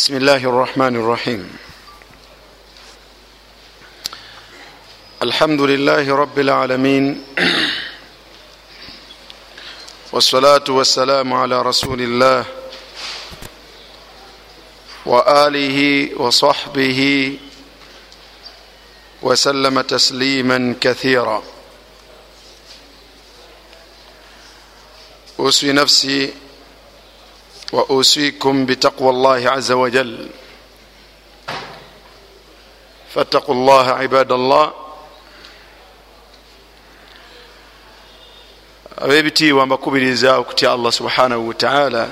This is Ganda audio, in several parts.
بسم الله الرحمن الرحيم الحمد لله رب العالمين والصلاة والسلام على رسول الله وآله وصحبه وسلم تسليما كثيرا أوصي نفسي واوصيكم بتقوى الله عز وجل. فاتقوا الله عباد الله. Ab'ebitiibwa mbakubiriza okutya allah subhanahu wataala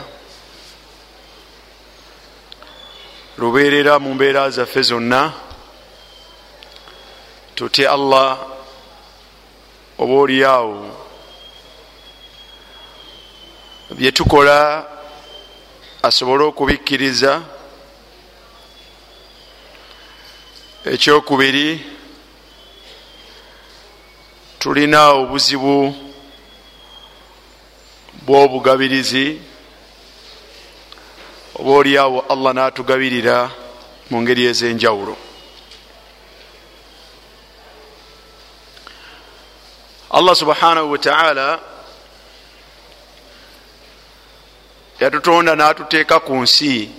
lubeerera mu mbeera zaffe zonna. Tutya allah obaoliawo byetukola asobole okubikkiriza ekyokubiri tulina obuzibu bw'obugabirizi oba oliawo allah n'atugabirira mu ngeri ez'enjawulo. Allah subhanahu wataala yatutonda n'atuteeka ku nsi.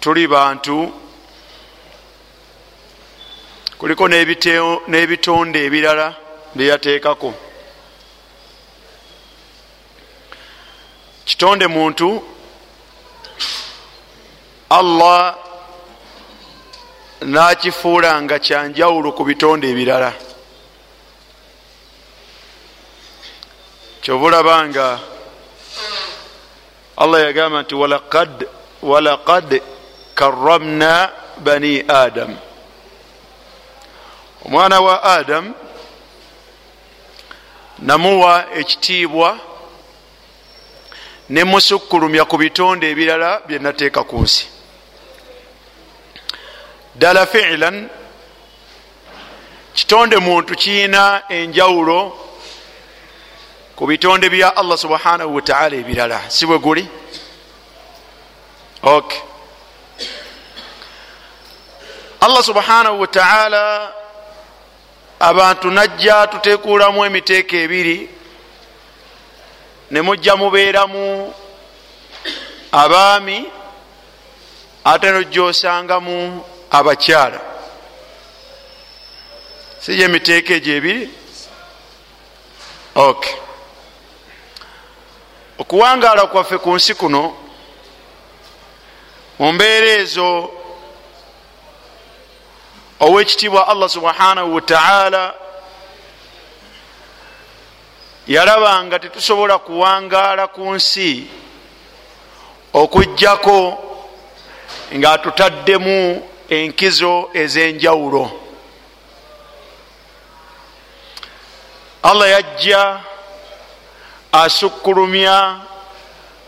Tuli bantu kuliko n'ebitonde ebirala byeyateekako kitonde muntu allah n'kifuula nga kyanjawulo ku bitonde ebirala kyobulaba nga allah yagamba nti walaqad karamna bani adam. Omwana wa adam namuwa ekitiibwa nemusukkulumya ku bitonde ebirala byenateeka ku nsi. Ddala fiilan kitonde muntu kiina enjawulo ku bitonde bya allah subhanahu wataala ebirala si bwe guli? Ok. Allah subhanahu wataala abantu najja tutekulamu emiteeka ebiri nemujja mubeeramu abaami ate nojja osangamu abakyala. Sijyo emiteeka egyo ebiri? Ok okuwangaala kwaffe ku nsi kuno mu mbeera ezo owekitiibwa allah subhanahu wataala yalaba nga tetusobola kuwangaala ku nsi okugjako nga tutaddemu enkizo ez'enjawulo. Allah yajja asukkulumya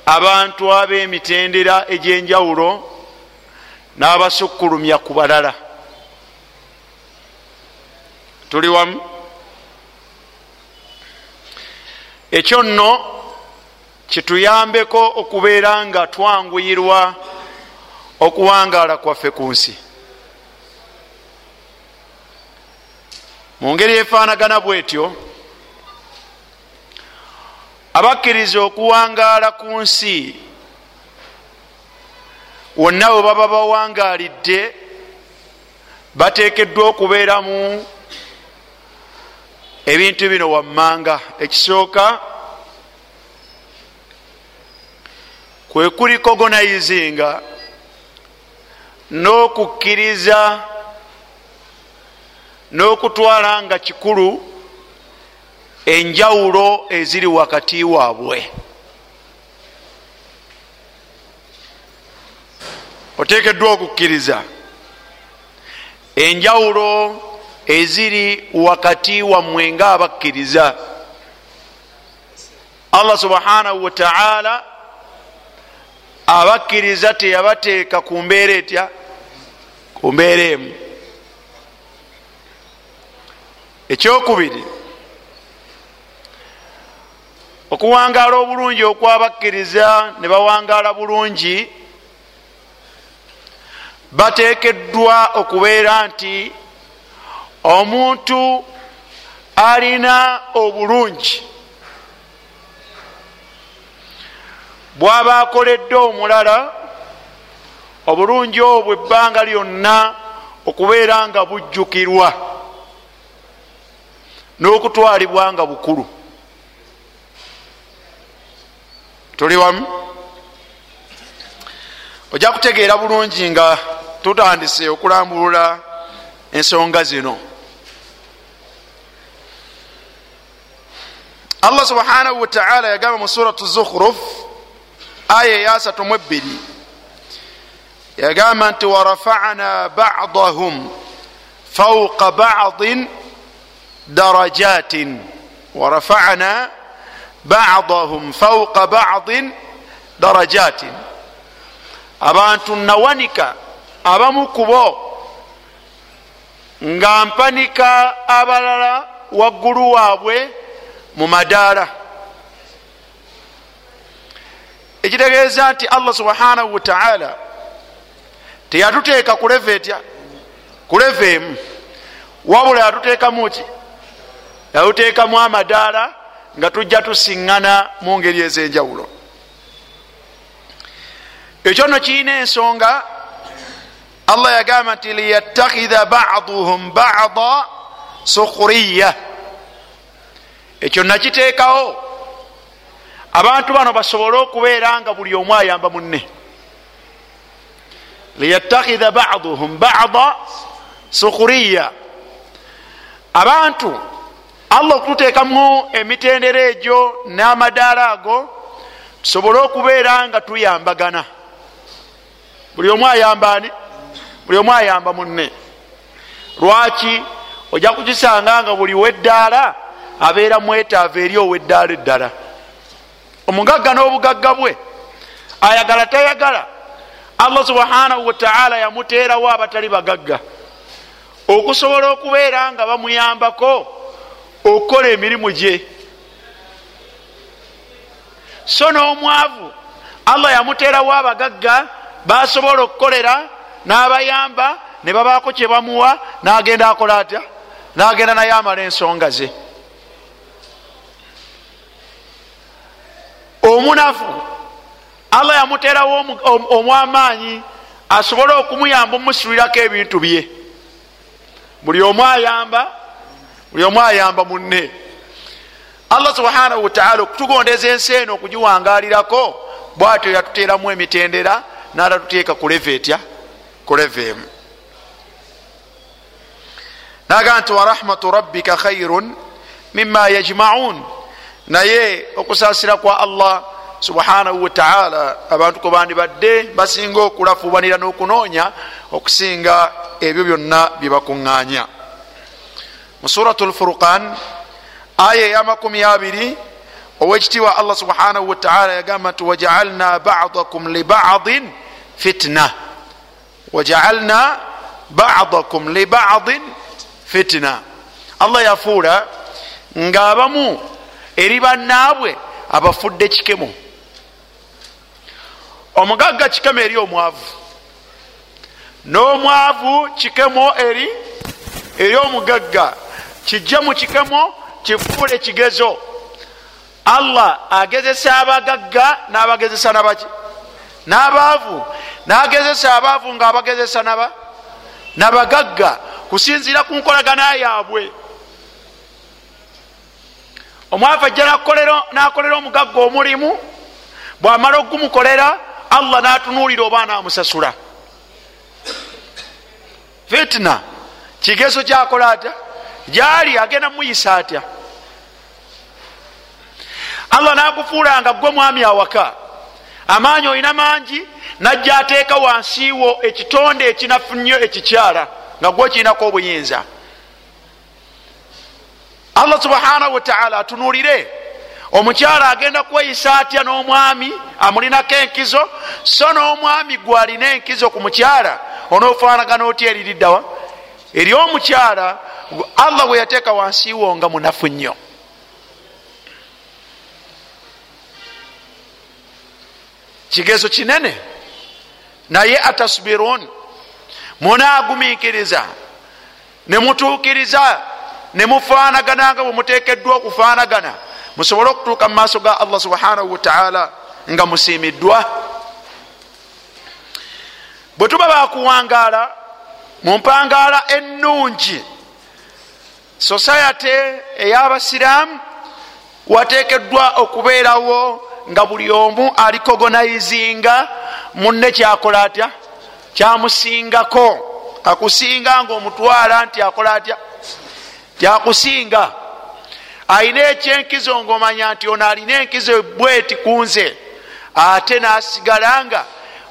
abantu ab'emitendera egy'enjawulo n'abasukkulumya ku balala. Tuli wamu? Ekyo nno kituyambeko okubeera nga twanguyirwa okuwangaala kwaffe ku nsi. Mu ngeri efaanagana bwetyo abakkiriza okuwangaala ku nsi wonna bwe baba bawangaalidde bateekeddwa okubeeramu ebintu bino wammanga. Ekisooka kwe kuli kogonayizinga n'okukkiriza n'okutwala nga kikulu enjawulo eziri wakati waabwe. Oteekeddwa okukkiriza. Enjawulo eziri wakati wammwe nga abakkiriza allah subhanahu wataala abakkiriza teyabateeka ku mbeera etya? Ku mbeera emu. Ekyokubiri okuwangaala obulungi okwabakkiriza ne bawangaala bulungi bateekeddwa okubeera nti omuntu alina obulungi. Bw'aba akoledde omulala obulungi obwo ebbanga lyonna okubeera nga bujjukirwa n'okutwalibwa nga bukulu tuli wamu. Ojja kutegeera bulungi nga tutandise okulambulula ensonga zino. Allah subhanahu wataala yagamba mu suratu zukhruf aya eyasatu mu ebbiri. Yagamba nti warafana badahum fauqa badin darajatin. Warafana badahum fauqa badin darajatin abantu nawanika abamu kubo nga mpanika abalala waggulu waabwe mu madaala. ekitegeeza nti allah subhanahu wataala teyatuteeka kuleva etya? kuleva emu. Wabula yatuteekamu ki? yatuteekamu amadaala nga tujja tusiŋŋana mu ngeri ez'enjawulo. Ekyo no kirina ensonga allah yagamba nti liyattakhidha baduhum bada sukhuriya ekyo nakiteekawo. Abantu bano basobole okubeera nga buli omu ayamba munne. Liyattakhidha baduhum bada sukhuriya abantu allah okututeekamu emitendera egyo n'amadaala ago tusobole okubeera nga tuyambagana. Buli omu ayambaani buli omu ayamba munne. Lwaki ojja kukisanga nga buli weddaala abeera mwetaavu eri oweddaala eddala? Omugagga n'obugagga bwe ayagala tayagala allah subhanahu wataala yamuteerawo abatali bagagga. Okusobola okubeera nga bamuyambako okukola emirimu gye. So n'omwavu allah yamuteerawo abagagga basobola okukolera n'abayamba ne babaako kye bamuwa n'agenda akola atya? N'agenda naye amala ensonga ze. Omunafu allah yamuteerawo omwamaanyi asobole okumuyamba omusulirako ebintu bye. Buli omu ayamba buli omu ayamba munne. Allah subhanahu wataala okutugondeza ensi eno okugiwangalirako bwatyo yatuteeramu emitendera natatuteeka kuleva etya? Kuleva emu. Naga nti warahmatu rabbika khairun mima yajmaun. Naye okusasira kwa allah subhanahu wataala abantu ko bandibadde basinga okulafubanira n'okunoonya okusinga ebyo byonna byebakuŋŋaanya mu suratu lfurqan aya eyamakumi abiri owekitiibwa allah subhanahu wataala yagamba nti wajaalna badakum libadin fitna. Wajaalna badakum libadin fitna. Allah yafuula ngaabamu eri bannaabwe abafudde kikemo omugagga kikemo eri omwavu. N'omwavu kikemo eri eri omugagga kijje mu kikemo kifuule kigezo allah agezesa abagagga n'abagezesa nabaki n'abaavu n'agezesa abaavu ng'abagezesa naba nabagagga kusinziira ku nkolagana yaabwe. Omwavu ajja nakolera omugagga omulimu bwamala okugumukolera allah natunuulira oba namusasula fitna kigezo kyakola atya gyali agenda muyisa atya? Allah nakufuulanga gwe mwami awaka. Amaanyi olina mangi najja ateeka wansiiwo ekitonde ekinafu nnyo ekikyala nga gwe kirinako obuyinza. Allah subhanahu wataala atunuulire omukyala agenda kweyisa atya n'omwami amulinako enkizo? So n'omwami gwalina enkizo ku mukyala onoofaanagana otya eririddawa eri omukyala allah bwe yateeka wansiiwo nga munafu nnyo. Kigezo kinene. Naye atasbirun munagumikiriza nemutuukiriza nemufaanagana nga bwemutekeddwa okufaanagana. Musobole okutuuka mu maaso ga allah subhanahu wataala nga musiimiddwa. Bwe tuba bakuwangaala mu mpangaala ennungi society ey'abasiraamu wateekeddwa okubeerawo nga buli omu alikogonaizinga munne kyakola atya? Kyamusingako. Akusinga nga omutwala nti akola atya? Tyakusinga ayina ekyenkizo ngaomanya nti ono alina enkizo bweti kunze ate nasigala nga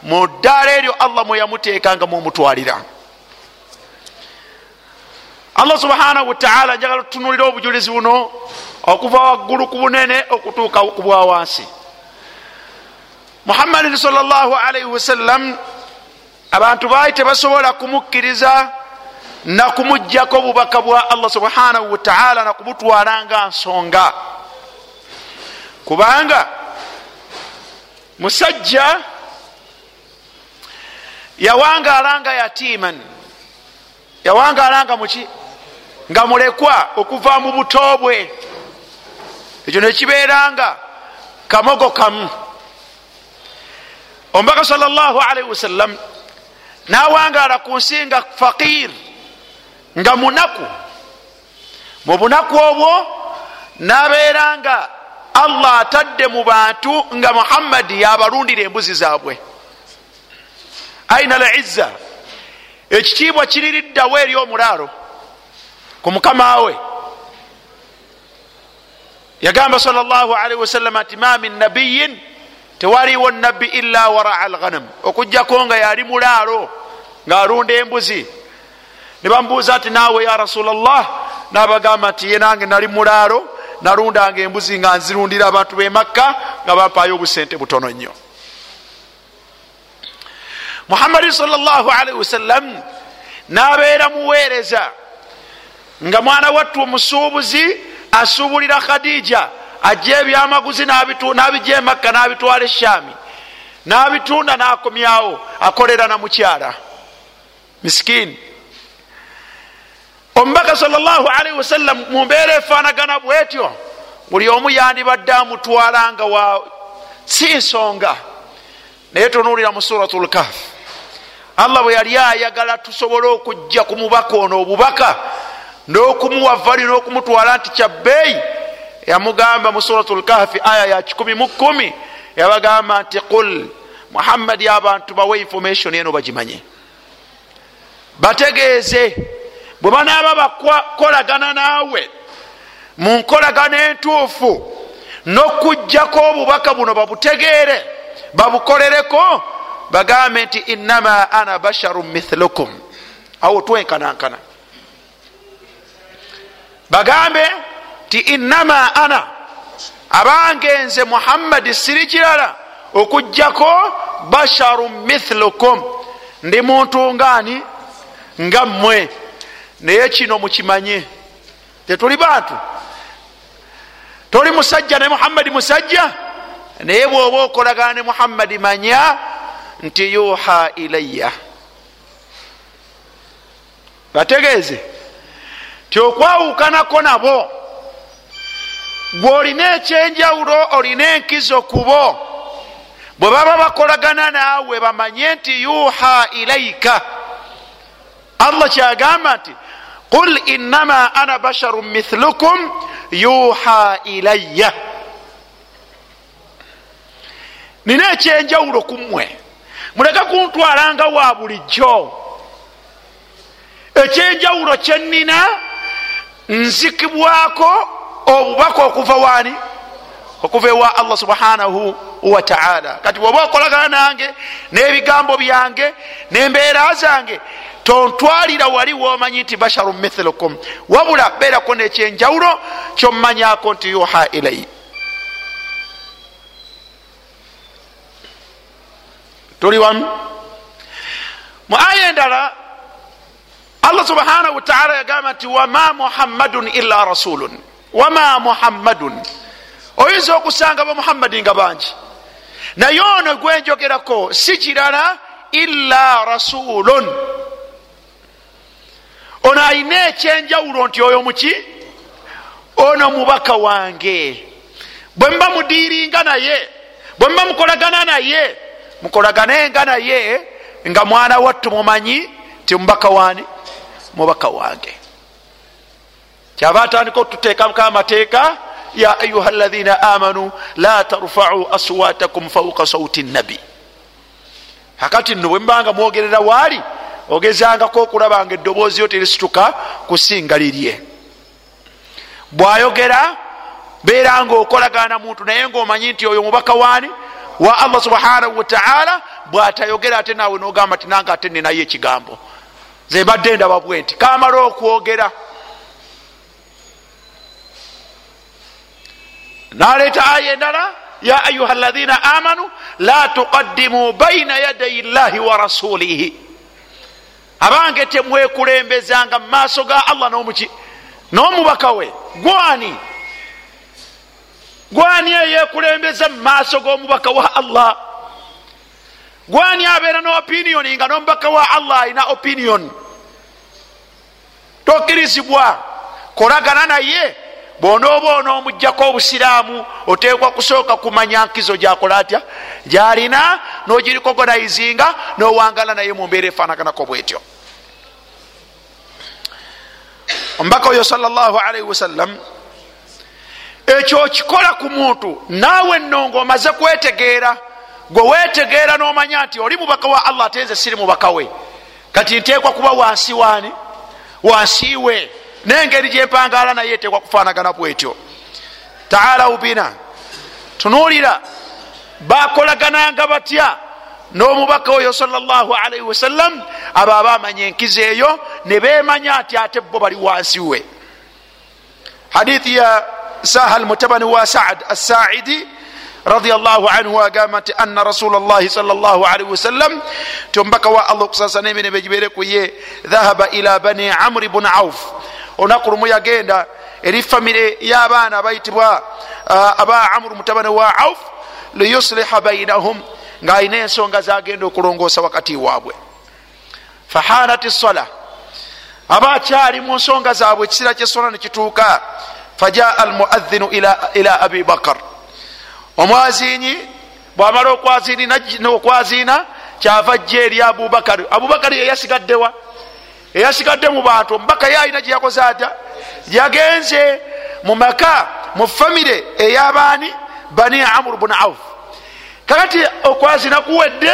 mu ddaala eryo allah mweyamuteekanga mumutwalira allah subhanahu wataala njagala tutunulira obujulizi buno okuva waggulu ku bunene okutuuka ku bwa wansi. Muhammadin salllahalaihi wasallam abantu baali tebasobola kumukkiriza nakumugjako obubaka bwa allah subhanahu wataala nakubutwala nga nsonga. Kubanga musajja yawangaala nga yatiman yawangaala nga muki nga mulekwa okuva mu buto bwe ekyo nekibeeranga kamogo kamu. Omubaka salllahalaihi wasallam nawangaala ku nsi nga faqir nga munaku. Mu bunaku obwo nabeera nga allah atadde mu bantu nga muhammadi yabalundira embuzi zaabwe. Aina al izza ekitiibwa kiririddawo eri omulaalo ku mukama we. Yagamba salllahalihi wasalama nti ma min nabiyin tewaliwo nabbi illa waraa alghanam. Okugjako nga yali mulaalo ngaalunda embuzi. Ne bamubuuza nti naawe ya rasulllah nabagamba nti ye nange nali mulaalo nalundanga embuzi nga nzirundira abantu bemakka nga bampaayo obusente butono nnyo. Muhammadin salllahalihi wasallam nabeera muweereza nga mwana wattu omusuubuzi asuubulira khadija ajja ebyamaguzi nabijja emakka nabitwala eshami nabitunda nakomyawo akolera na mukyala. Miskini omubaka salllahalihi wasallam mumbeera efaanagana bwetyo buli omu yandibadde amutwalanga wa si nsonga. Naye tunuulira mu surat lkafi allah bwe yali ayagala tusobole okujja ku mubaka ono obubaka n'okumuwa vali n'okumutwala nti kyabbeeyi yamugamba mu surat lkafi aya ya 1 yabagamba nti qul muhammadi abantu bawe information eno bagimanye. Bategeeze bwe banaaba bakolagana naawe mu nkolagano entuufu n'okugjako obubaka buno babutegeere babukolereko bagambe nti innama ana basharu mithlukum. Awo twenkanankana bagambe nti innama ana. Abange nze muhammadi siri kirala okugjako basharu mithlukum. Ndi muntu ngaani nga mmwe. Naye kino mukimanye. Tetuli bantu. Toli musajja ne muhammadi musajja? Naye bwoba okolagana ne muhammadi manya nti yuha ilaya bategeeze ti okwawukanako nabo. Gweolina ekyenjawulo olina enkizo kubo bwe baba bakolagana naawe bamanye nti yuha ilaika allah kyagamba nti qul innama ana basharu mithlukum yuha ilaya nina ekyenjawulo kummwe muleke kuntwalanga wa bulijjo. Ekyenjawulo kyenina nzikibwako obubaka okuva wani okuva ewa allah subhanahu wataala kati bweoba okolagana nange n'ebigambo byange n'embeera zange tontwalira wali womanyi nti basharu mithlukum. Wabula beerako nekyenjawulo kyomumanyako nti yuha ilai tuli wamu? Mu aya endala allah subhanahu wataala yagamba nti wama muhammadun illa rasulun. Wama muhammadun. Oyinza okusanga ba muhammadi nga bangi. Naye ono gwenjogerako si kirala illa rasulun. Ono ayina ekyenjawulo nti oyo muki? Ono mubaka wange. Bwe muba mudiiringa naye bwe muba mukolagana naye mukolaganenga naye nga mwana wattu mumanyi ti mubaka wani mubaka wange. Kyava atandika otuteekako amateeka ya ayuha lathina amanu la tarfau aswatakum fauka sauti nabi. Akati nno bwe mubanga mwogerera waali ogezangako okulaba nga eddoboozi yo terisituka kusinga lirye. Bwayogera beera nga okolagana muntu naye ngaomanyi nti oyo mubaka waani? Wa allah subhanahu wataala bwatayogera ate naawe nogamba ti nange ate ninayo ekigambo ze mbadde ndaba bwe nti kamala okwogera. Naleeta aya endala ya ayuha lathina amanu la tuqaddimu baina yadai llahi wa rasulihi. Abange temwekulembezanga mu maaso ga allah nomuki n'omubaka we. Gwani? Gwani eyekulembeza mu maaso g'omubaka wa allah gwani abeera ne opiniyoni nga n'omubaka wa allah alina opiniyoni tokkirizibwa kolagana naye bwonooba onoomugjako obusiraamu oteekwa kusooka kumanya nkizo gyakola atya? Gyalina nogirikogonaizinga nowangala naye mu mbeera efaanaganako bwetyo. Omubaka oyo salllahalaihi wasallam ekyo okikola ku muntu naawe nno ngaomaze kwetegeera gwe wetegeera nomanya nti oli mubaka wa allah ate nze siri mubaka we. Kati nteekwa kuba wansi waani? Wansi we. Nengeri gyempangala naye eteekwa kufaanagana bwetyo. Taalau bina tunuulira bakolagananga batya n'omubaka oyo salllahalaihi wasallam abo abamanya enkizo eyo ne bemanya nti ate bo bali wansi we. Hadithi ya sahal mutabani wa saad assaidi radiallahu anhu agamba nti anna rasula llahi salllahalihi wasallam ti omubaka wa allah okusasa n'emirembe gibere ku ye dhahaba ila bani amri bun auf. Olunaku lumu yagenda eri famire y'abaana abayitibwa aba amuru mutabani wa auf liyusliha bainahum ng'alina ensonga zagenda okulongoosa wakati waabwe. Fahanat sola aba akyali mu nsonga zaabwe ekiseera kyesola nekituuka fajaa almuadhinu ila abi bakar omwazinyi bwamala okwaziina kyava jja eri abubakari abubakari yeyasigaddewa eyasigadde mu bantu omubaka ye alina gyeyakoze ata yagenze mu maka mu famire ey'abaani bani amuru bun auf kakati okwazina kuwedde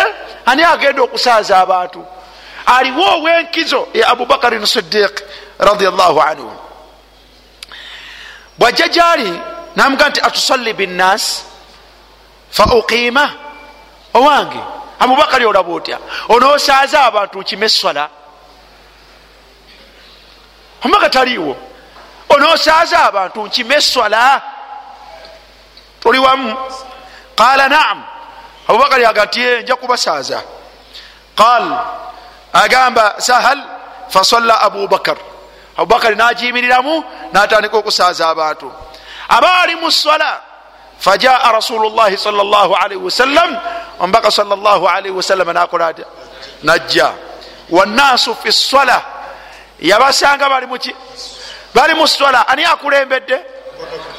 ani agenda okusaaza abantu? Aliwo ow'enkizo ye abubakarin sidiq radiallahu anhu. Bwajja gyali namuga nti atusalli binnas fa uqiima owange abubakari olaba otya onoosaaza abantu nkime eswala omubaka taliiwo. Onoosaaza abantu nkime eswala toli wamu. Qala naam. Abubakari aga nti nja kubasaaza. Qal agamba sahal. Fasalla abubakar abubakari nagimiriramu natandika okusaaza abantu. Abaali mu swala fajaa rasulu llahi sal llah alaihi wasallam omubaka sal llah alaihi wasallam nakola atya najja wannaasu fi swala yabasanga bali muki bali mu swala ani akulembedde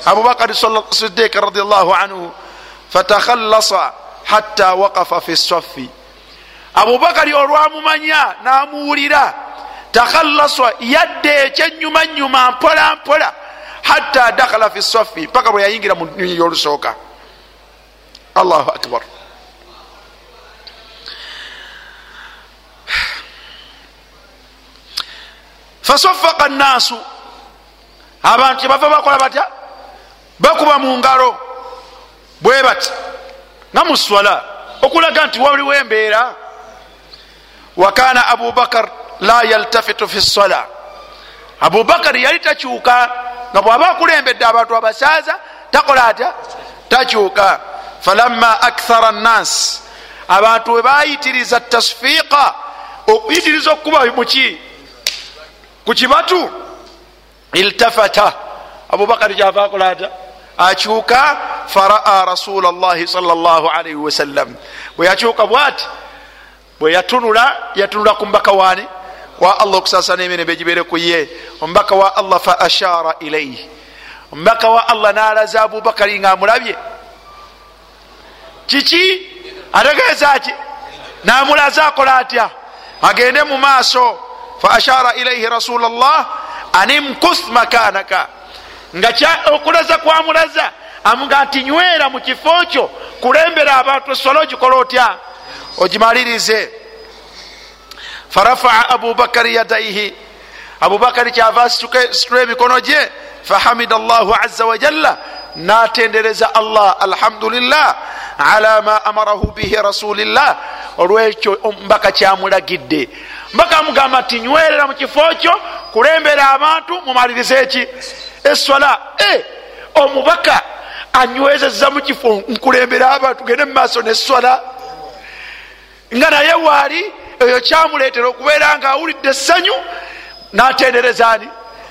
abubakari sidik radiallahu anhu fatakhallasa hatta waqafa fi saffi abubakari olwamumanya namuwulira takhallaswa yadde ekyenyuma nyuma mpola mpola hatta dakhala fi saffi paka bwe yayingira mu nyonyi yolusooka. Allahu akbar. Fasofaka nnaasu abantu kyebava bakola batya? Bakuba mu ngalo. Bwe bati nga mu swala okulaga nti waliwo embeera. Wakana abubakar la yaltafitu fi swala abubakari yali takyuka nga bwaba akulembedde abantu abasaaza takola atya? Takyuka. Falamma akthara nnas abantu we bayitiriza tasfiqa okuyitiriza okukuba muki ku kibatu? Iltafata. Abubakari kyava akola ata akyuka faraa rasula llahi salaalaihi wasallam. Bwe yakyuka bwati bwe yatunula yatunula ku mbaka wani wa allah okusasana emirembe gibere ku ye. Omubaka wa allah fa ashara ilaihi omubaka wa allah nalaza abubakari nga amulabye kiki? Ategeeza ki? Namulaza akola atya? Agende mu maaso. Fa ashara ilaihi rasul llah animkus makanaka. Nga okulaza kwamulaza. Amuga nti nywera mu kifo kyo kulembera abantu eswala ogikola otya? Ogimalirize farafaa abubakari yadaihi. Abubakari kyava asitula emikono gye. Fahamida llahu aza wajalla natendereza allah alhamdulillah ala ma amarahu bihi rasulillah. Olwekyo mbaka kyamulagidde. Mbaka amugamba nti nywerera mu kifo kyo kulembera abantu mumalirize eki? Eswala e omubaka anywezeza mu kifo nkulembera abantu gende mu maaso neswala. Nga naye waali eyo kyamuleetera okubeera nga awulidde essanyu natendereza ani?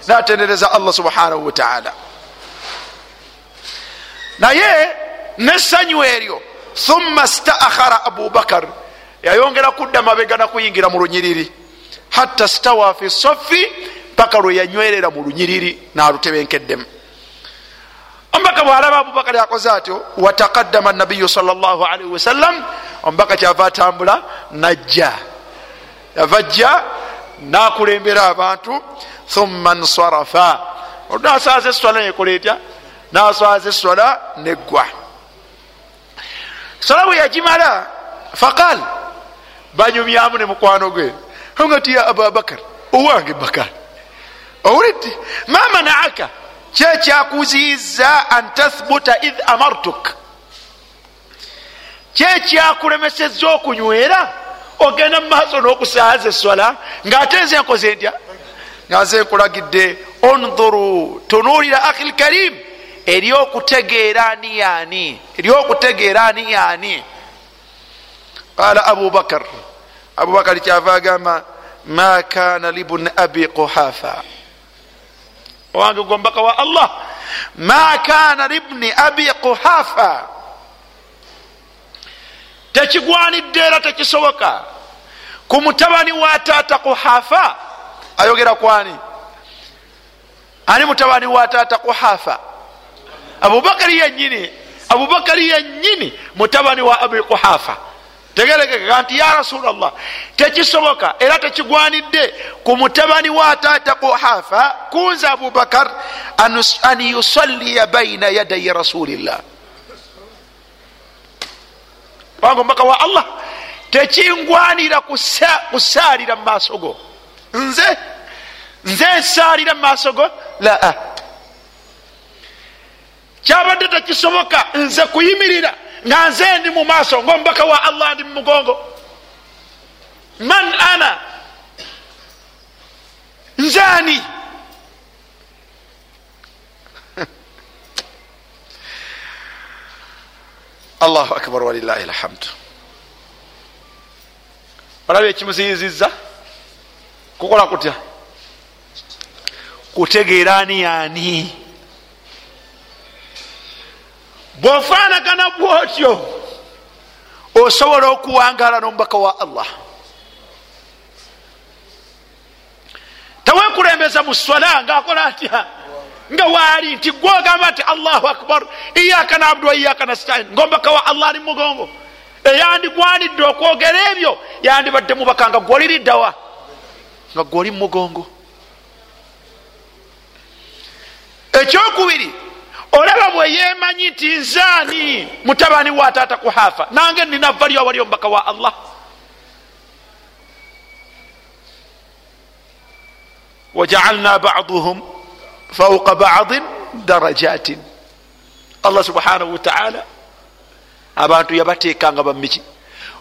Natendereza allah subhanahu wataala naye nessanyu eryo thumma staakhara abubakar yayongera kudda mabega nakuyingira mu lunyiriri. Hatta stawa fi sofi paka lwe yanywerera mu lunyiriri nalutebenkeddemu. Omubaka bwalaba abubakari akoze atyo wataqaddama nabiyu salllahalihi wasallam omubaka kyava atambula najja yava jja nakulembera abantu thumma nsarafa. Olunaswaza eswala nekola etya naswaza eswala neggwa. Sola bwe yagimala faqal banyumyamu ne mukwano gwe. Nga ti ya abubakar owange bakar? Owulidde ma manaaka? Kyekyakuziyiza an tathbuta id amartuk? Kyekyakulemeseza okunywera ogenda mu maaso n'okusaaza eswala ngaate nze nkoze ntya? Nga nze nkulagidde onhuru tunuulira akhi lkarim eryokutegeera ani yaani? Eryokutegeera ani yaani? Qala abubakar abubakari kyava agamba ma kana libuni abi quhafa. Owange gombaka wa allah. Ma kana libni abi quhafa tekigwanidde era tekisoboka. Ku mutabani wa taata quhafa ayogera kwani ani? Mutabani wa taata quhafa abubakari yenyini abubakari yenyini mutabani wa abi quhafa tegerekeka nti ya rasulllah tekisoboka era tekigwanidde ku mutabani wa taata quhafa kunza abubakar an yusalliya baina yadayi rasulillah wange omubaka wa allah. Tekingwanira kusaalira mu maaso go nze nze nsaalira mu maaso go la kyabadde tekisoboka nze kuyimirira. Nga nze ndi mu maaso ngaomubaka wa allah ndi mu mugongo. Man ana? Nze ani allahu akbar walilahi lhamdu olaba ekimuziyiziza? Kukola kutya? Kutegeera ani yani bwofaanagana bwotyo osobola okuwangala n'omubaka wa allah. Tewekulembeza mu swala ngaakola atya nga waali nti gwogamba nti allahu akbar iyaka nabudu wa iyaka nastain. Ngaomubaka wa allah ali mugongo. Eyandigwanidde okwogera ebyo yandibadde mubaka nga gwoliriddawa nga gwoli mugongo. Ekyokubiri olaba bwe yemanyi nti nzaani mutabani wa taata kuhafa nange nina valyo wali omubaka wa allah. Wajaalna baduhum fauqa badin darajatin allah subhanahu wataala abantu yabateekanga bamiki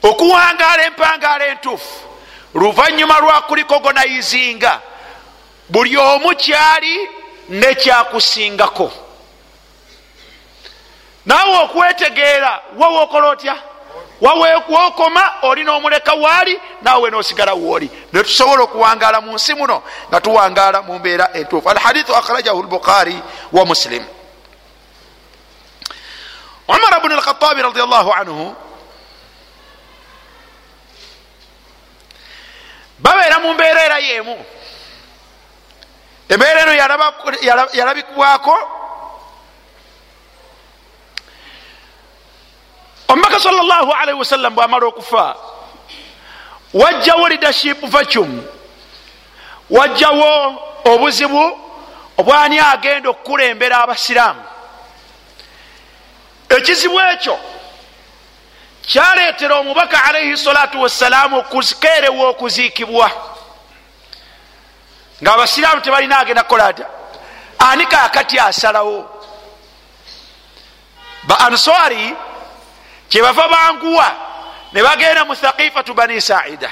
okuwangaala empangaala entuufu luvanyuma lwa kulikogonayizinga buli omu kyali nekyakusingako naawe okwetegeera wawe okola otya wawekwokoma olina omuleka waali naawe nosigala wooli netusobola okuwangaala mu nsi muno nga tuwangaala mu mbeera entuufu. Alhadithu akhrajahu lbukhari wa muslim. Umar bni alkhatabi radiallahu anhu babeera mu mbeera era yemu. Embeera eno yalabikibwako omubaka salllahalaihi wasallam bwamala okufa wajjawo leadership vacuum. Wajjawo obuzibu obwani agenda okukulembera abasiraamu. Ekizibu ekyo kyaleetera omubaka alaihi salatu wassalaamu okukeerewa okuziikibwa. Ngaabasiraamu tebalina agenda kukola ata ani kakati asalawo? Ba answari kyebava banguwa ne bagenda mu thaqifatu bani saida.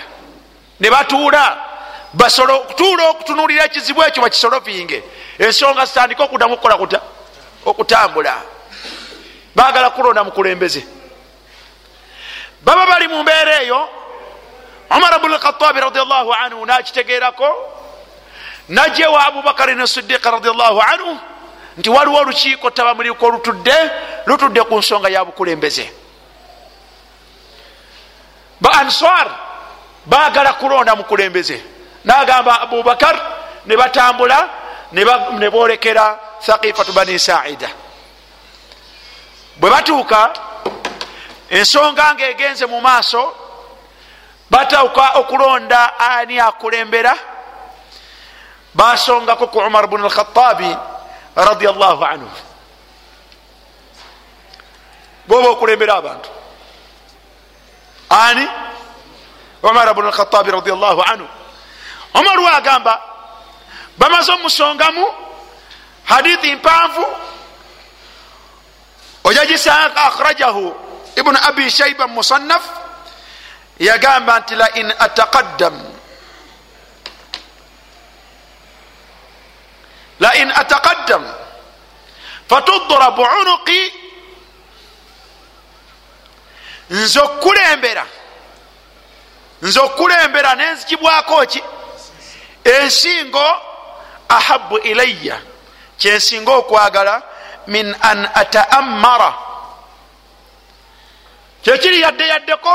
Ne batuula basolo okutuula okutunulira ekizibu ekyo bakisolovinge. Ensonga zitandike okuddamu okukola kuta okutambula. Bagala kulonda mukulembeze baba bali mu mbeera eyo umar bnu lkhatabi radiallahu anhu nakitegeerako najjewa abubakarin sidiqa radiallahu anhu nti waliwo olukiiko tabamuliko olutudde lutudde ku nsonga ya bukulembeze ba answar bagala kulonda mukulembeze nagamba abubakar ne batambula ne bolekera thaqifatu bani saida. Bwe batuuka ensonga nga egenze mu maaso batauka okulonda ani akulembera? Basongako ku umar bnu alkhatabi radiallahu anhu. Bwoba okulembera abantu ani? Umar bnu alkhatabi radiallahu anhu. Omar wagamba bamaze omusongamu hadithi mpanvu ojagisanga akhrajahu ibnu abi shaiba musannaf yagamba nti lain ataqaddam. Lain ataqaddam fatudrabu unuqi nze okkulembera nze okkulembera nenzikibwako ki? Ensingo ahabu ilaya kyensinga okwagala min an ataammara kyekiri yadde yaddeko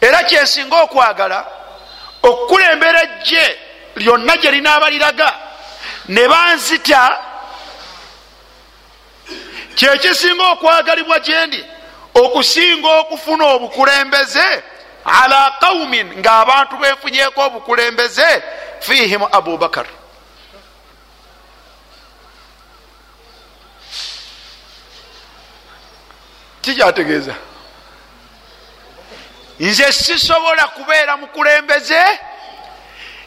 era kyensinga okwagala okkulembera ejje lyonna gye linaabaliraga ne banzita kyekisinga okwagalibwa gyendi okusinga okufuna obukulembeze ala qaumin ngaabantu benfunyeko obukulembeze fihim abubakar kikyategeeza nze sisobola kubeera mukulembeze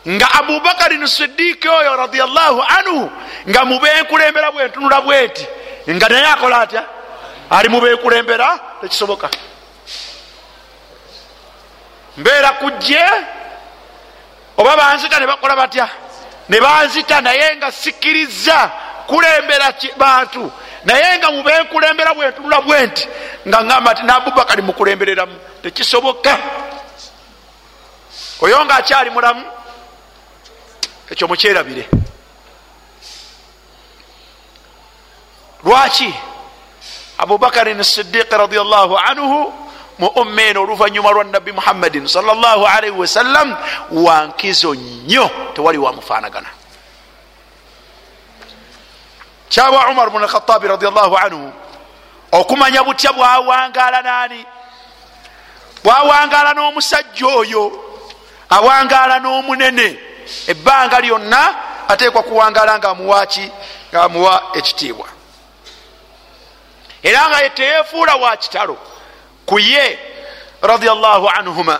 nga abubakarin sidiiki oyo radiallahu anhu nga mubenkulembera bwentunula bwenti nga naye akola atya ali mubenkulembera tekisoboka. Mbeera kujje oba banzita ne bakola batya? Ne banzita naye nga sikkiriza kulembera bantu. Naye nga mubenkulembera bwentunula bwenti nga ngamba ti naabubakari mukulembereramu tekisoboka. Oyo nga akyali mulamu ekyo mukyerabire lwaki abubakarin sidiqi radiallahu anhu mu umma eno oluvanyuma lwa nabbi muhammadin salllahalaihi wasallam wankizo nnyo tewali wamufanagana kyaba umar bnu alkhatabi radiallahu anhu okumanya butya bwawangala nani? Bwawangala n'omusajja oyo awangala n'omunene. Ebbanga lyonna ateekwa kuwangala nga amuwaki ngaamuwa ekitiibwa era nga teyefuula wa kitalo ku ye radiallahu anhuma.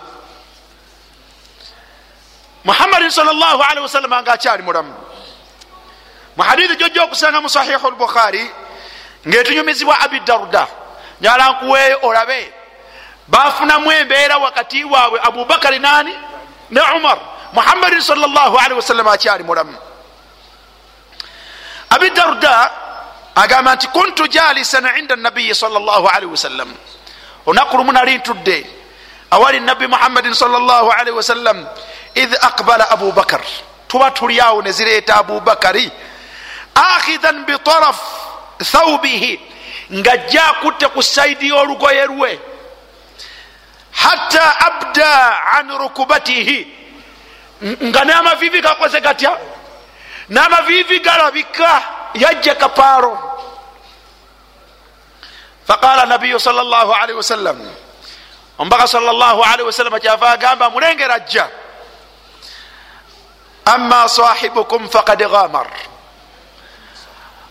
Muhammadin salllahalihi wasallama nga akyali mulamu. Muhadithi jojja okusanga mu sahihu lbukhari ngaetunyumizibwa abi darda njala nkuweeyo olabe bafunamu embeera wakati waabwe abubakari nani ne umar. Muhammadin salllahalihi wasallama akyali mulamu. Abi darda agamba nti kuntu jalisan inda nabiyi salllahalihi wasallam olunaku lumu nali ntudde awali nabbi muhammadin salllahalihi wasallam id aqbala abubakar tuba tuli awo nezireeta abubakari akhidan bitaraf thaubihi ngajja akutte ku saidi y'olugoye lwe hatta abda an rukubatihi. Nga n'amavivi gakoze gatya? N'amavivi galabika yajja kapaaro faqala nabiyu sal llah alaihi wasallam omubaka sal llah alaihi wasallam kyava agamba mulengera ajja ama sahibukum fakad gamar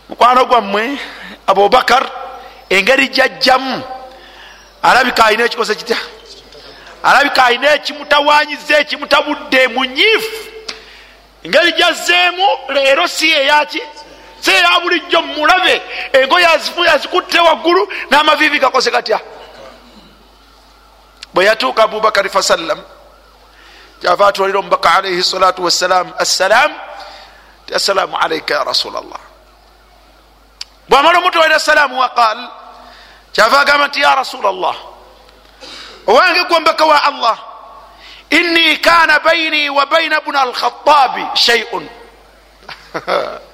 mukwano gwammwe abubakar engeri jajjamu alabika alina ekikoze kitya alabika alina ekimutawanyiza ekimutabudde munyiifu engeri jazzeemu leero si eyaki si eya bulijjo mulabe engoye azikutte waggulu n'amavivi gakoze gatya? Bwe yatuuka abubakari fasallam kyava atwalira omubaka alaihi salatu wassalam assalam ti assalaamu alaika ya rasula llah bwamala omutwalira salaamu waqal kyava agamba nti ya rasula llah owange gwomubaka wa allah inni kana baini wa baina buna alkhatabi shaiun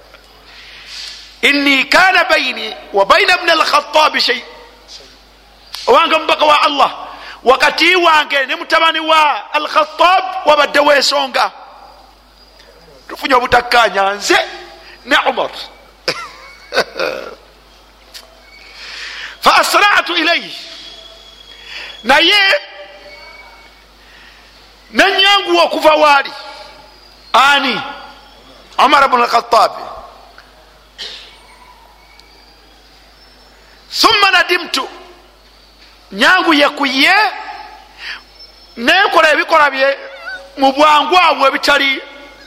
inni kana baini wa baina bna alkhatabi shai owange omubaka wa allah wakati wange ne mutabani wa alkhatab wabaddewo ensonga tufunye obutakkanya nze ne umar fa asratu ilaihi naye nenyanguwa okuva waali ani umar bnu alkhatabi thumma nadimtu. Nyanguye ku ye nenkola ebikola bye mu bwangu abwo ebitali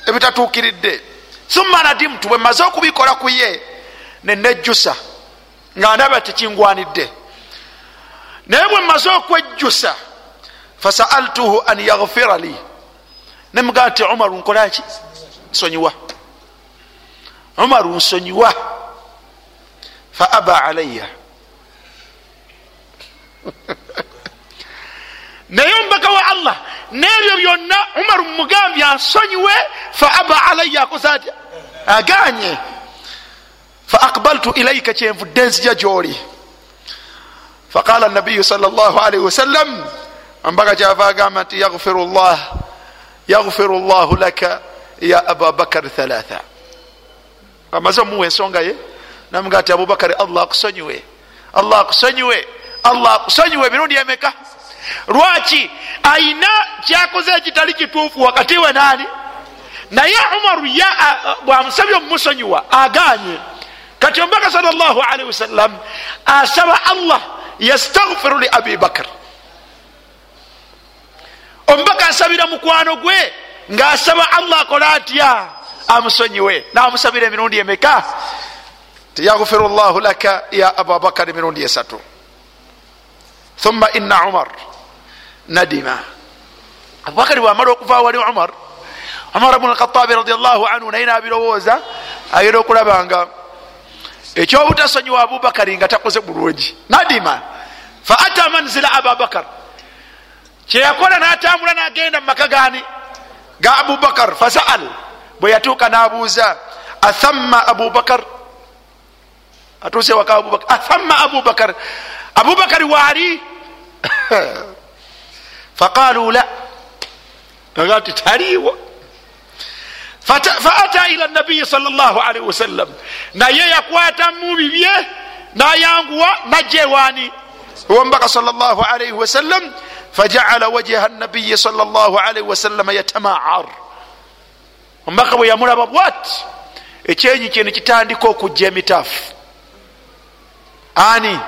ebitatuukiridde. Thumma nadimtu bwe maze okubikola ku ye nenejjusa nga ndaba tekingwanidde. Naye bwe maze okwejjusa fasaaltuhu an yaghfira li. Nemugaa nti umaru nkolaki nsonyiwa. Umaru nsonyiwa. Fa aba alaya naye omubaka wa allah n'ebyo byonna umaru mugambye ansonyiwe fa aba alaya akoza atya? Aganye fa akbaltu ilaika kyenvudde nzija gyoli. Faqala nabiyu sal llah alaihi wasallam omubaka kyava agamba nti yaghfiru llah yaghfiru llahu laka ya ababakar thalatha. Amaze omuwa ensonga ye namuga ti abubakari allah akusonyiwe allah akusonyiwe allah akusonyiwe emirundi emeka? Lwaki ayina kyakoze ekitali kituufu wakati we naani naye umaru bwamusabye omumusonyiwa aganye kati omubaka sal llah alaihi wasallam asaba allah yastaghfiru li abi bakar omubaka asabira mukwano gwe ngaasaba allah akola atya? Amusonyiwe. Namusabira emirundi emeka? Tiyaghfiru llahu laka ya ababakar emirundi esatu thumma ina umar. Nadima. Abubakari bwamala okuva wali umar umar bnu alkhatabi radiallahu anhu naye nabirowooza ayera okulabanga ekyobutasonyiwa abubakari nga takoze bulungi. Nadima. Fa ata manzila ababakar kyeyakola natambula nagenda mumaka gani ga abubakar fasaal bwe yatuuka nabuuza athamma abubakar? Atuuse waka abubakar. Athamma abubakar. Abubakari waali faqalu la. Aga ti taliiwo faata ila nabiyi sal llah alaihi wasallam naye yakwata mubi bye nayanguwa najja ewaani owomubaka sal llah alaihi wasallam fajacala wajha nabiyi sal llah alaihi wasallam yatamaar. Omubaka bwe yamulaba bwati ekyenyi kye nekitandika okujja emitaafu ani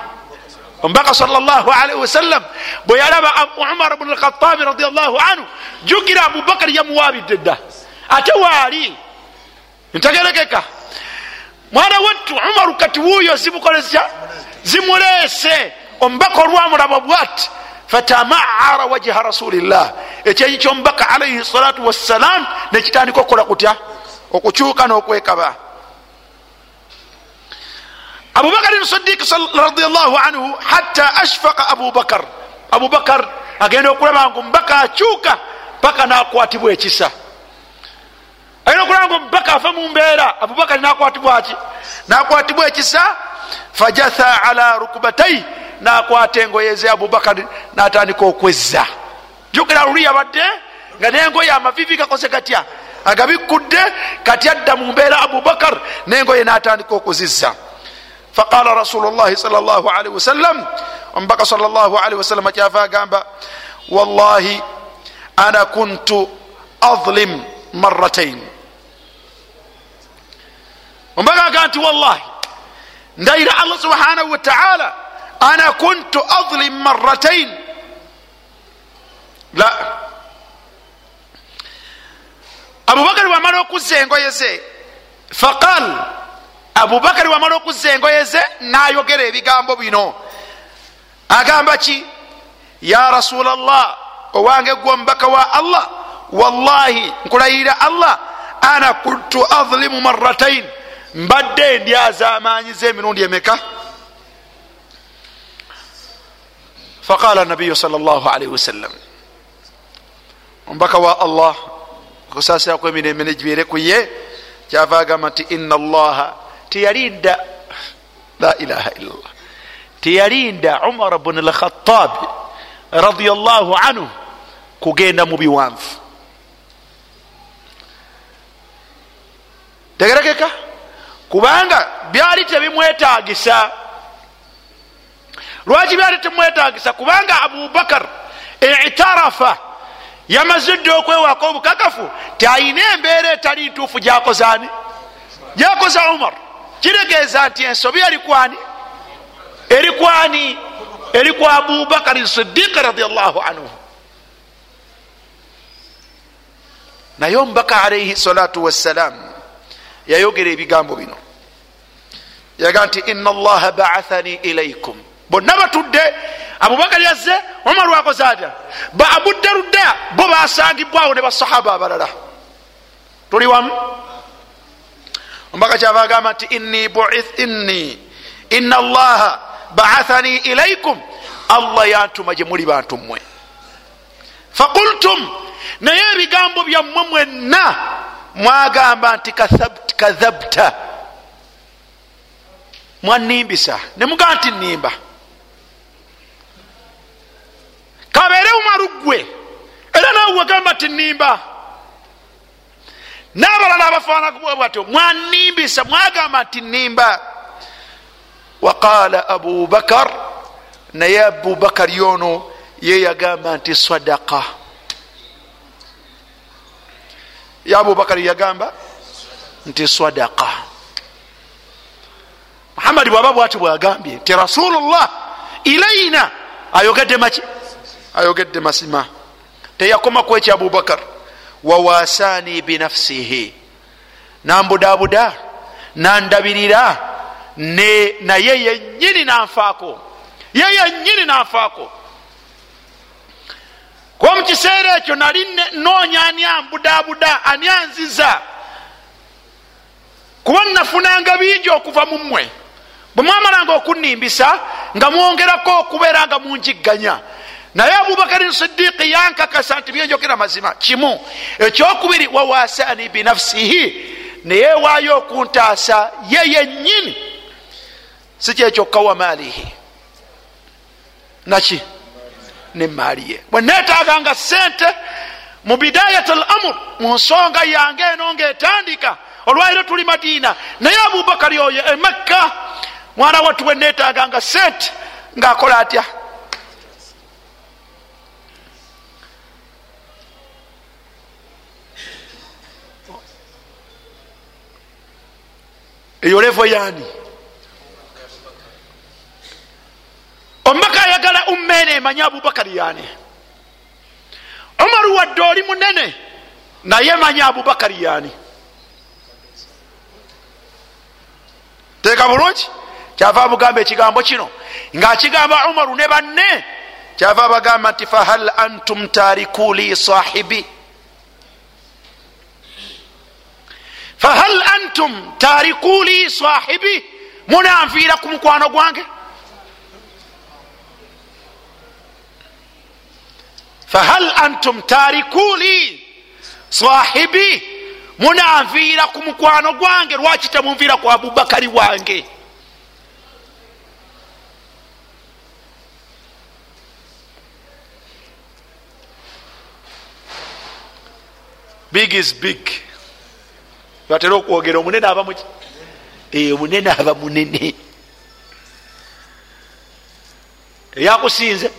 omubaka salllahalihi wasallam. Bwe yalaba umar bnu alkhatabi radiallahu anhu. Jukira abubakari yamuwabidde dda ate waali ntegerekeka mwana wattu umaru kati wuuyo zimukolesya zimuleese omubaka olwamulaba bwati fatamaara wajha rasulillah. Ekyenyi kyomubaka alaihi salatu wassalam nekitandika okukola kutya? Okukyuka n'okwekaba abubakari sidik radiallahu anhu hatta ashfaqa abubakar abubakar agenda okulaba nga omubaka akyuka paka nakwatibwa ekisa. Agenda okulaba nga omubaka ava mu mbeera. Abubakari nakwatibwa ki? Nakwatibwa ekisa fajatha ala rukubatai nakwata engoye ze abubakari natandika okwezza. Jukira luli yabadde nga nengoye amavivi gakoze gatya? Agabikudde kati adda mu mbeera abubakar nengoye natandika okuzizza faqala rasulu llahi sal llah alaihi wasallam omubaka sal llah alaihi wasallam kyava agamba wallahi ana kuntu adlim maratain omubaka aga nti wallahi ndayira allah subhanahu wataala ana kuntu adlim maratain la abubakari wamala okuzza engoye ze faqal abubakari wamala okuzza engoye ze nayogera ebigambo bino. Agamba ki? Ya rasula llah owange gwe omubaka wa allah wallahi nkulayirira allah ana kuntu adlimu maratain mbadde ndyaza amaanyi zemirundi emeka? Faqala nabiyu sal llah alaihi wasallam omubaka wa allah okusasira kwemirembe negibeere kuye kyava agamba nti ina allaha teyalinda la ilaha illallah. Teyalinda umar bn lkhatabi radiallahu anhu kugenda mu biwanvu. Tegerekeka? Kubanga byali tebimwetagisa lwaki byali tebimwetagisa kubanga abubakar itarafa yamazidde okwewaka obukakafu tiayina embeera etali ntuufu gyakozaani gyakoza umar kitegeeza nti ensobi erikwani erikwani eri kwa abubakari sidiiki radiallahu anhu. Naye omubaka alaihi salatu wassalam yayogera ebigambo bino. Yaga nti ina allaha baathani ilaikum bonna batudde. Abubakari yazze omar wakoze atya baabudde rudda bo basangibwawo ne basahaba abalala. Tuli wamu omubaka kyava agamba nti inni buith inni. Ina allaha baathani ilaikum allah yantuma gye muli bantu mmwe. Fakultum naye ebigambo byammwe mwenna mwagamba nti kadhabta mwanimbisa nemugamba nti nimba kabeere umaru gwe era nawe wagamba nti nimba n'abalala abafaanana bwatyo mwanimbisa mwagamba nti nimba waqala abubakar naye abubakari ono ye yagamba nti sadaka ye abubakari yagamba nti sadaka muhammadi bwaba bwati bwagambye nti rasulullah ilaina ayogedde maki? Ayogedde masima. Teyakoma kweki abubakar wawasani binafsihi nambudabuda nandabirira ne naye yenyini nanfaako ye yenyini nanfaako kuba mukiseera ekyo nali noonya ani ambudabuda ani anziza kuba nafunanga bingi okuva mu mmwe. Bwe mwamalanga okunimbisa nga mwongerako okubeera nga munjigganya naye abubakarin sidiiki yankakasa nti byenjogera mazima. Kimu ekyokubiri wawasani binafsihi neyewaayo okuntaasa ye yenyini si kyekyokka wa maalihi. Naki? Nemaali ye. Bwe neetaaganga sente mu bidayat al amur mu nsonga yange eno ngaetandika olwaliro tuli madiina. Naye abubakari oyo emakka mwana wattu bwe neetaaganga sente ngaakola atya eyo levo yaani? Omubaka ayagala ummeene emanye abubakari yaani? Omaru wadde oli munene naye manye abubakari yaani? Teeka bulungi? Kyava abugamba ekigambo kino ngaakigamba umaru ne banne kyava abagamba nti fahal antum tariku li sahibi fahal antum tarikuli sahibi munanviira ku mukwano gwange fahal antum tarikuli sahibi munanviira ku mukwano gwange lwaki temunviira ku abubakari wange big is big. Batera okwogera omunene aba muki? Omunene aba munene. Eyakusinze?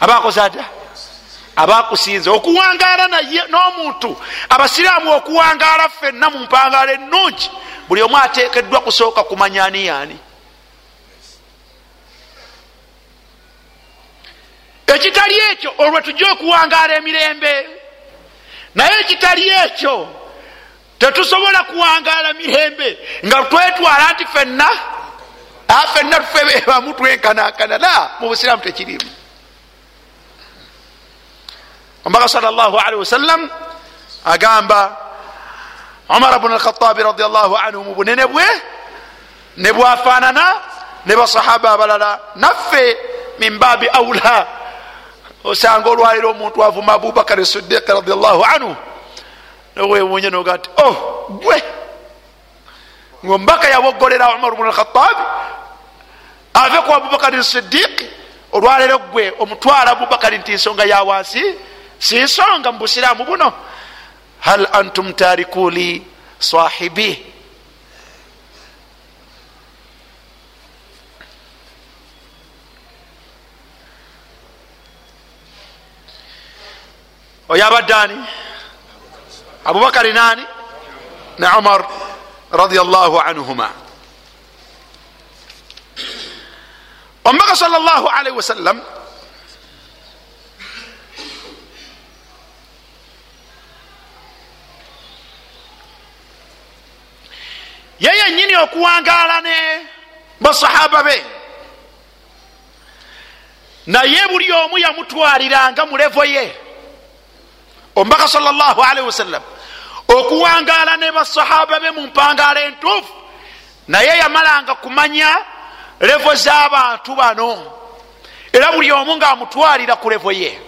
Abakoze atya? Abakusinze. Okuwangaala naye n'omuntu. Abasiraamu okuwangaala ffenna mu mpangaala ennungi. Buli omu ateekeddwa kusooka kumanya ani yaani. Ekitali ekyo olwe tujja okuwangaala emirembe. Naye ekitali ekyo tetusobola kuwangaala mirembe nga twetwala nti fenna fenna tufe bebamu twenkanakana la mu busiraamu tekirimu omubaka sal llah alihi wasallam agamba omar bnu alkhatabi radiallahu anhu mu bunene bwe ne bwafanana ne basahaba abalala naffe min babi aula osanga olwaliro omuntu avuma abubakar sidiqi radiallahu anhu nowewunye noga nti o oh, gwe. Ngaomubaka yabogolera omar bnu alkhatabi ave ku abubakari sidiqi olwaliro gwe omutwala abubakari nti nsonga yawansi sinsonga mu busiraamu buno. Hal antum tarikuli sahibi oyo abadde ani abubakari nani? Ne umar radiallahu anhuma. Omubaka sal llahu alaihi wasallam ye yenyini okuwangaala ne basahaba be. Naye buli omu yamutwaliranga mulevo ye omubaka salllahalihi wasallam okuwangaala ne basahaba be mu mpangaala entuufu naye yamalanga kumanya levo z'abantu bano. Era buli omu ngaamutwalira ku levo ye.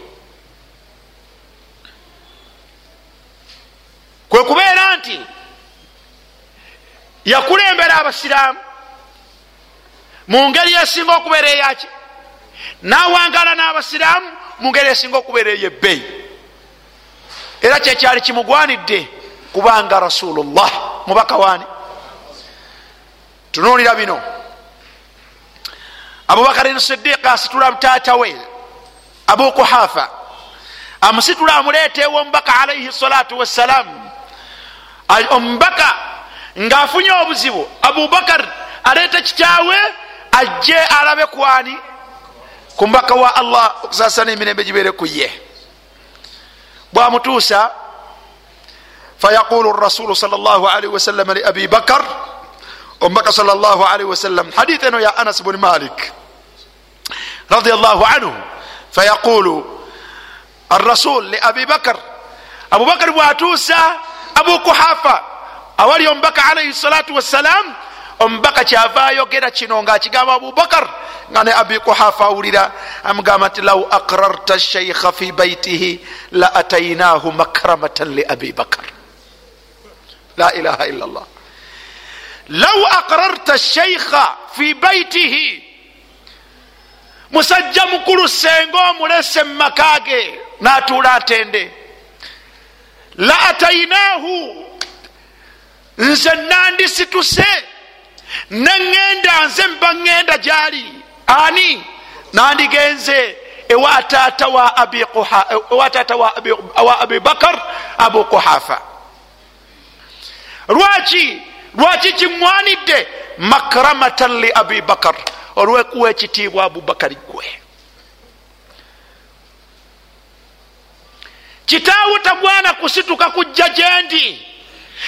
Kwe kubeera nti yakulembera abasiraamu mu ngeri esinga okubeera eyaki nawangala n'abasiraamu mu ngeri esinga okubeera eyebbeyi era kyekyali kimugwanidde kubanga rasulullah mubaka waani? Tunuulira bino. Abubakarin sidiqa asitula mutaata we abu kuhafa amusitula amuleeta ewo omubaka alaihi salatu wassalamu omubaka ngaafunye obuzibu abubakar aleeta kitaawe ajje alabe kwani ku mbaka wa allah okusasana emirembe gibeere ku ye bwamutuusa fayaqulu rasulu sal llah alaihi wasalama li abi bakar omubaka sal llah alaihi wasallam hadith eno ya anas bni malik radi llah anhu fayaqulu arasul li abi bakar. Abubakar bwatuusa abu kuhafa awali omubaka alaihi salatu wassalam omubaka kyava ayogera kino ngaakigamba abubakar nga ne abi kuhafa awulira amugamba nti lau akrarta sheikha fi baitihi la atainahu makramatan li abi bakar. La ilaha illa llah lau akrarta sheikha fi baitihi musajja mukulu senga omulese mumakage natuula atende. La atainahu nze nandisituse neŋŋenda nze mba ŋŋenda gyali. Ani? Nandigenze ewa taata wa abibakar abu kuhafa lwaki? Lwaki kiŋwanidde makramatan li abibakar olwekuwa ekitiibwa abubakari gwe kitaawo tagwana kusituka kujja gyendi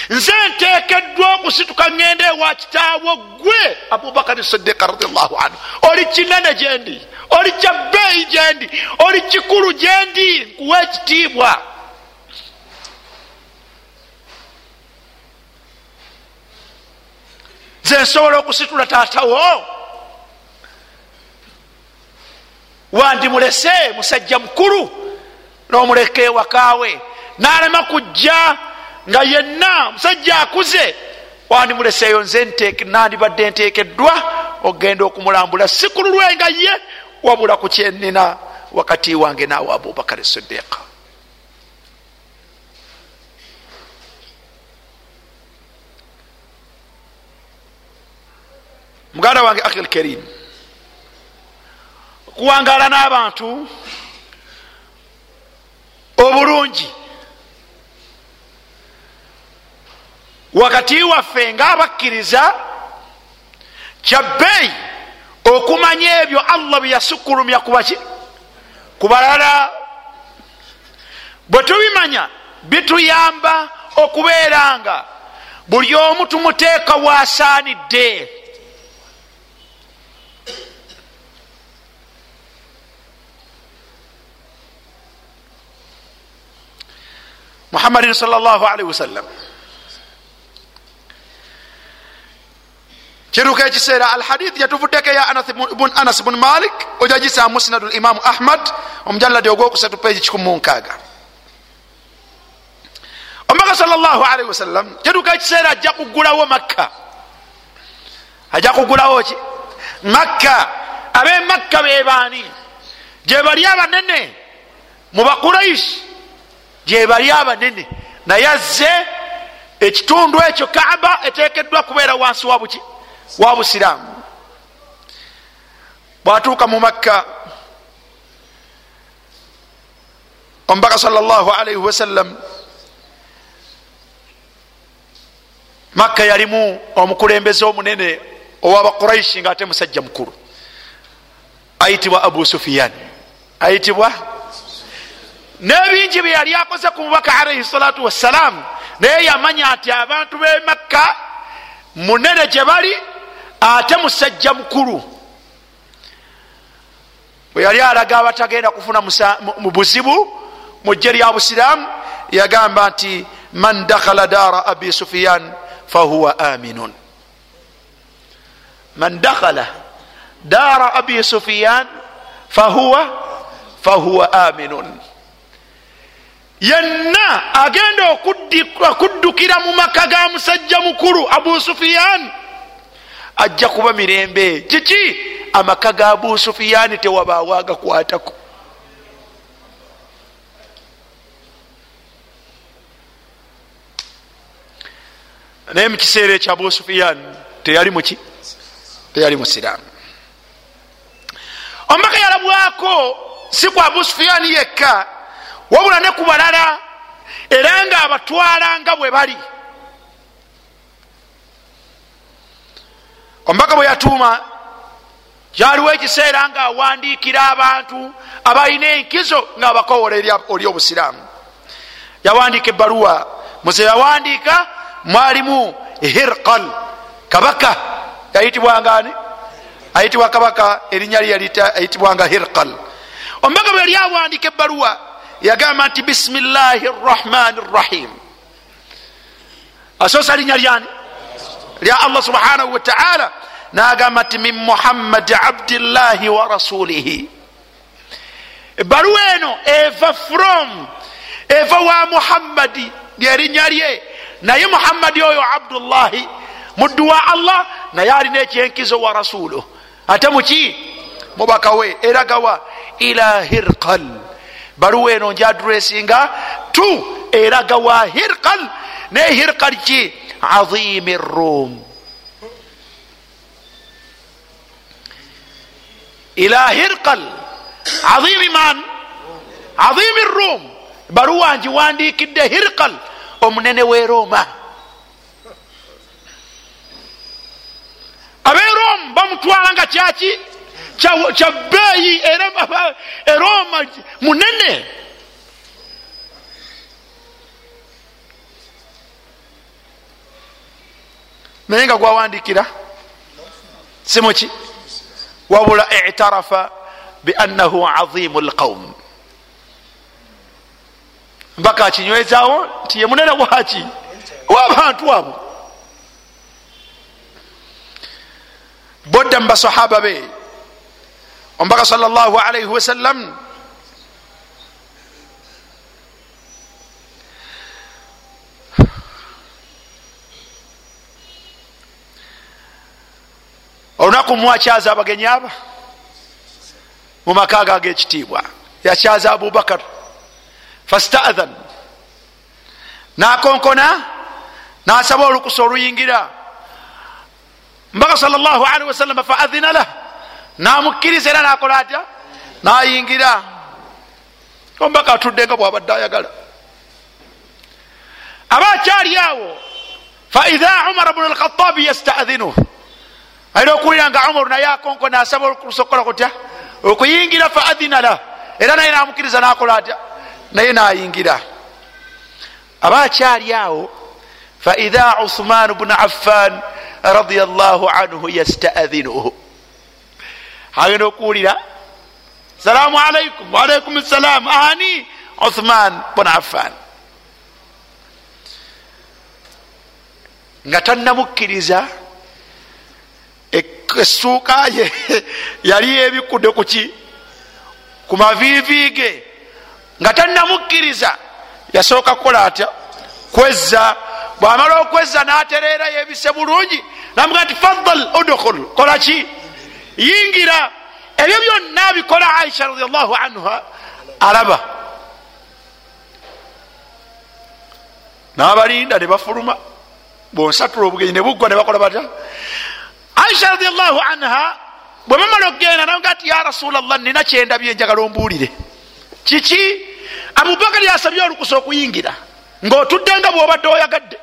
nze ntekeddwa okusituka ŋŋenda ewa kitaawo gwe abubakari sidiika radiallahu anhu. Oli kinene gyendi oli kyabbeeyi gyendi oli kikulu gyendi nkuwa ekitiibwa. Nze nsobola okusitula taatawo. Wandimulese musajja mukulu n'omuleka ewakaawe. N'alema kujja nga yenna musajja akuze. Wandimuleseeyo nze nandibadde nteekeddwa okgenda okumulambula. Si ku lulwe nga ye wabula ku kyenina wakati wange naawe abubakari sidiika muganda wange akhi lkarim okuwangaala n'abantu obulungi wakati waffe ngaabakkiriza kyabbeeyi okumanya ebyo allah bye yasukulumya kubaki ku balala. Bwe tubimanya bituyamba okubeera nga buli omu tumuteeka waasaanidde muhammadin salllahalaihi wasallam kiruka ekiseera alhadith yatuvuddeko ya anas bun malik ojagisa musnadu limamu ahmad omujalladi ogwokusatu peji 16 omubaka salllahalaihi wasallam kiruka ekiseera ajja kugulawo makka. Ajja kugulawo ki makka. Abe makka bebaani gyebali abanene mu bakuraishi gyebali abanene naye azze ekitundu ekyo kaaba etekeddwa kubeera wansi wabuki wa busiraamu. Bwatuuka mu makka omubaka salllahalaihi wasallam makka yalimu omukulembeze omunene owabaquraishi nga ate musajja mukulu ayitibwa abu sufiyan ayitibwa? Nebingi bye yali akoze ku mubaka alaihi salatu wassalamu naye yamanya nti abantu be makka munene gye bali ate musajja mukulu. Bwe yali alaga abatagenda kufuna mu buzibu mu jje lya busiraamu yagamba nti man dakhala daara abi sufiyan fahuwa aminun man dakhala daara abi sufiyan fahuwa fahuwa aminun yenna agenda okuddukira mu maka ga musajja mukulu abu sufiyan ajja kuba mirembe. Kiki? Amaka ga abu sufiyani tewabaawo agakwatako naye mukiseera ekyo abu sufiyani teyali muki teyali musiraamu. Omubaka yalabwako si ku abu sufiyani yekka wabula ne ku balala era nga abatwala nga bwe bali omubaka bwe yatuuma kyaliwo ekiseera nga awandiikira abantu abalina enkizo nga abakowola oli obusiraamu. Yawandiika ebbaluwa muze yawandiika mwalimu hirqal kabaka. Yayitibwangani ayitibwa kabaka erinnya lye ayitibwanga hirqal. Omubaka bwe yali awandiika ebbaluwa yagamba nti bisimillahi rrahmani rrahim asoosa linnya lyani lya allah subhanahu wataala nagamba nti min muhammadi abdillahi wa rasulihi. Ebbaluwa eno eva from eva wa muhammadi lyerinnya lye naye muhammadi oyo abdullahi muddu wa allah naye alina ekyenkizo wa rasuluh ate muki mubaka we eragawa ila hirqal baluwa eno njadressinga tu eraga wa hirqal. Ne hirqal ki azimi rum ila hirqal azimi man azimi rum baluwa njiwandikidde hirqal omunene we roma aberom bamutwala nga kyaki kyabeeyi era eroma munene naye nga gwawandikira simuki wabula itarafa biannahu azimu lqaum mpaka akinywezaawo nti ye munene waki wabantu abo. Bodda mu basahaba be omubaka sal llah alaihi wasallam olunaku mwakyaza abagenyi aba? Mu maka ga agekitiibwa yakyaza abubakar fastaathan nakonkona nasaba olukusa oluyingira. Mbaka salli wasalama faadhina lah. Namukkiriza era nakola atya? Nayingira. Ombaka atudde nga bwabadde ayagala. Aba akyali awo faidha umar bnu lkhatabi yastadhinu alina okuwulira nga umaru naye akonko nasaba olukusa okukola kutya? Okuyingira faadhina lah era naye namukkiriza nakola atya? Naye nayingira. Aba akyali awo faidha uthman bnu affan radiallahu anhu yastadhinuhu. Agenda okuwulira salamu alaikum waalaikum salam ani uthman bun affan. Nga tannamukkiriza essuuka ye yali ebikudde kuki ku maviiviige. Nga tannamukkiriza yasooka kukola atya? Kwezza. Bwamala okwezza natereera yebise bulungi. Namuga nti fadal udkhul. Kolaki yingira. Ebyo byonna bikola aisha radiallahu anha. Alaba. Nabalinda nebafuluma bonsatula obugenyi nebuggwa nebakola batya aisha radiallahu anha bwe bamala okgenda namuga nti ya rasulllah nina kyendabye njagala ombuulire. Kiki? Abubakari asabye olukusa okuyingira ngaotudde nga bwobadde oyagadde.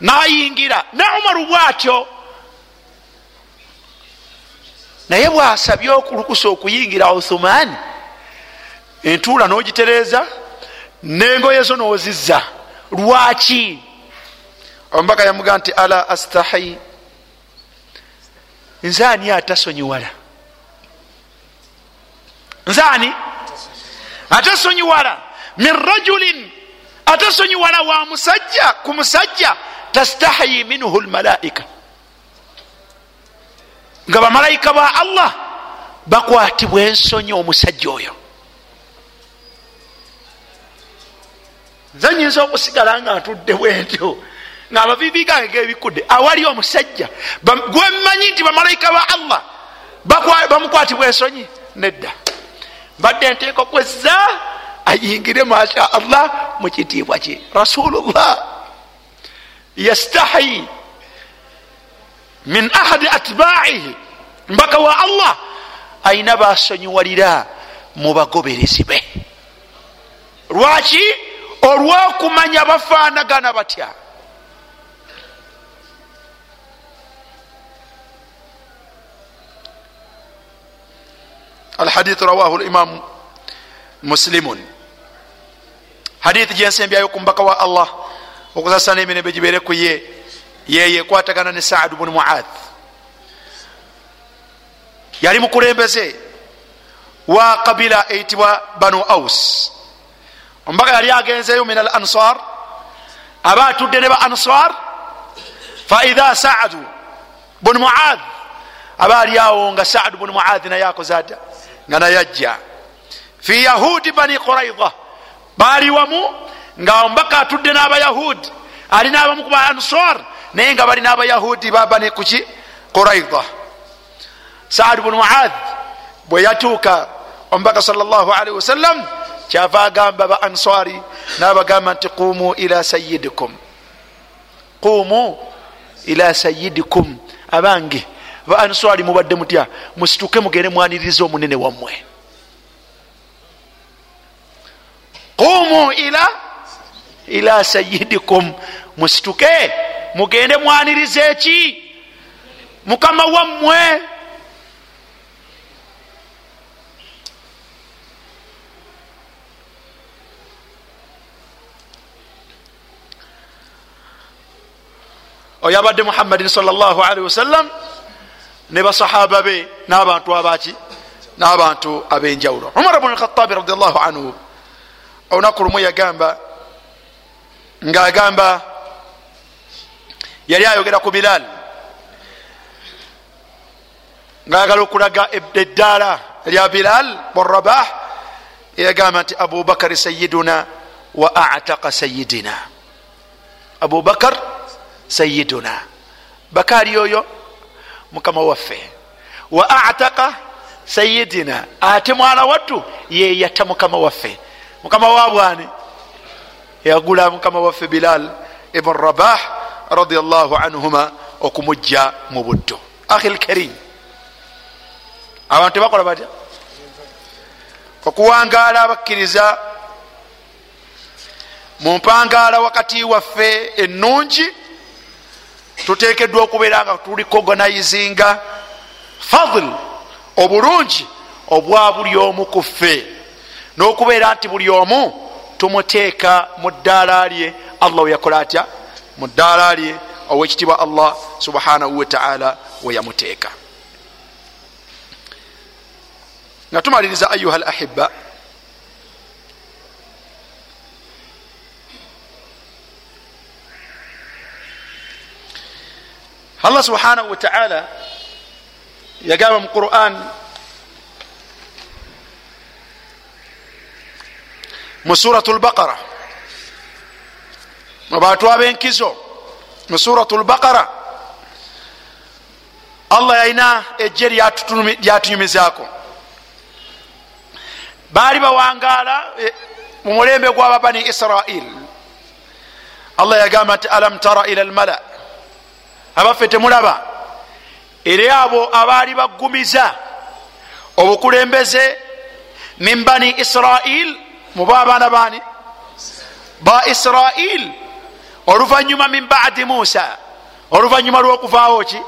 Nayingira. Ne umaru bwatyo naye bwasabye okulukusa okuyingira uthumani entuula nogitereeza nengoye zo nozizza. Lwaki? Omubaka yamuga nti ala astahi nzaani atasonyiwala? Nzaani? Atasonyiwala? Min rajulin. Atasonyiwala wa musajja ku musajja? Tastahayi minhu lmalaika nga bamalayika ba allah bakwatibwa ensonyi omusajja oyo. Nze nyinza okusigala nga ntudde bwentyo nga abavivi gange gebikudde awali omusajja gwemmanyi nti bamalayika ba allah bamukwatibwa ensonyi? Nedda. Mbadde nteeka okwezza ayingire masha allah mukitiibwa kye. Rasulullah. Yastahi min ahadi atbaihi mbaka wa allah ayina basonyiwalira mu bagoberezi be. Lwaki? Olwokumanya bafaanagana batya alhadith rawahu limamu muslimun. Hadithi gyensembyayo ku mbaka wa allah okusasana emirembe gibere ku ye yeye ekwatagana ne saadu bunu muad yali mukulembeze wa kabila eyitibwa banu aus. Ombaka yali agenzeyo min al ansar aba atudde ne ba ansar faidha saadu bunu muad aba ali awo nga saadu bunu muad naye akoze ata nga naye ajja fi yahudi bani quraida baali wamu nga ombaka atudde n'abayahudi. Ali n'abamu ku ba ansar naye nga bali n'abayahudi babani kuki? Quraida saad bunu muad bwe yatuuka omubaka salllahalihi wasallam kyava agamba ba ansari nabagamba nti qumu ila sayidikum qumu ila sayidikum abange ba ansari mubadde mutya musituke mugende mwaniriza omunene wammwe. Qumu ila ila sayidikum musituke mugende mwaniriza eki mukama wammwe. Oyo abadde muhammadin salli wasallam ne basahaba be n'abantu abaki n'abantu ab'enjawulo. Umar bnu lkhatabi radiallahu anhu olunaku lumu yagamba ngaagamba yali ayogera ku bilal ngaayagala okulaga eddaala lya bilal burabah yagamba nti abubakari sayiduna wa ataka sayidina abubakar sayiduna bakari oyo mukama waffe. Wa ataka sayidina ate mwana wattu yeyata mukama waffe. Mukama wabwani yagula mukama waffe bilal ibn rabah radiallahu anhuma okumujja mu buddo ahi lkarim abantu tebakola batya? Okuwangaala abakkiriza mu mpangaala wakati waffe ennungi tutekeddwa okubeera nga tuli koganizinga fadl obulungi obwa buli omu ku ffe. N'okubeera nti buli omu tumuteeka mu ddaala lye allah weyakola atya? Mu ddaala lye owekitiibwa allah subhanahu wataala weyamuteeka nga tumaliriza ayuha al ahiba allah subhanahu wataala yagamba mu quran mu surat lbaqara mu bantu abenkizo mu surat lbaqara allah yalina ejje lyatunyumizaako. Baali bawangaala mu mulembe gwaba bani israil allah yagamba nti alam tara ila lmala abaffe temulaba. Eri abo abaali baggumiza obukulembeze min bani israil muba abaana bani ba israil oluvanyuma min badi musa. Oluvanyuma lwokuvaawo ki?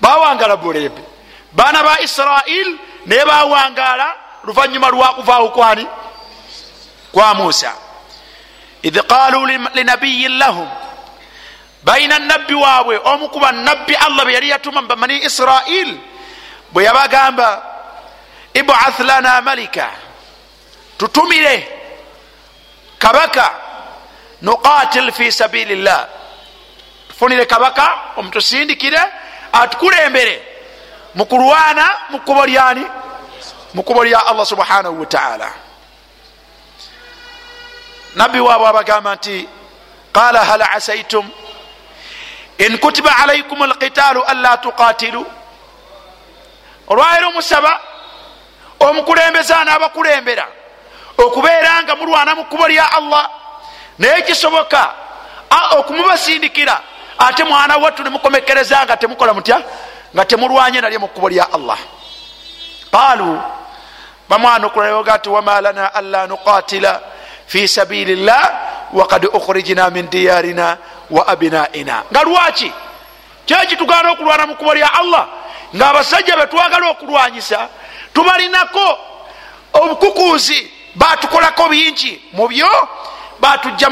Bawangala bulembe baana ba israil naye bawangala luvanyuma lwakuvaawo kwani? Kwa musa. Idh qaluu linabiyin lahum balina nabbi waabwe omu kuba nabbi allah bwe yali yatuma bamani israil bwe yabagamba ibath lana malika tutumire kabaka nuqatil fi sabili llah tufunire kabaka omutusindikire atukulembere mukulwana mukubo lyani? Mukubo lya allah subhanahu wataala nabbi waabwe abagamba nti qala hal asaitum in kutiba alaikum alqitalu anla tuqatilu olwairo musaba omukulembeze anaabakulembera okubeera nga mulwana mu kkubo lya allah naye kisoboka okumubasindikira ate mwana wattu nemukomekereza nga temukola mutya nga temulwanye nalye mu kkubo lya allah qaalu bamwana okulaiga ti wama lana anla nuqatila fi sabili llah wakad ukhrijna min diyarina wa abinaina nga lwaki? Kyekitugana okulwana mu kkubo lya allah ngaabasajja betwagala okulwanyisa tubalinako obukukuuzi batukolako bingi mubyo batujja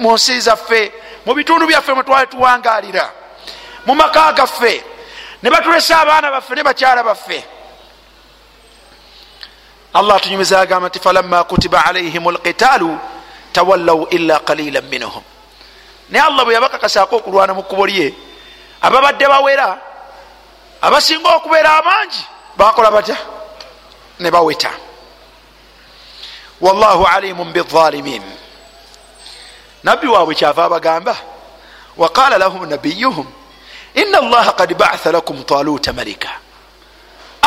mu nsi zaffe mu bitundu byaffe mwetwali tuwangalira mu maka gaffe ne batulesa abaana baffe ne bakyala baffe. Allah tunyumiza agamba nti falamma kutiba alaihim lqitaalu tawallau illa qalila minhum. Naye allah bwe yabakakasako okulwana mu kkubo lye ababadde bawera abasinga okubeera abangi bakola batya? Ne baweta. Wallahu alimun bizalimin. Nabbi waabwe kyava abagamba waqala lahum nabiyuhum ina allaha kad baatha lakum taluta malika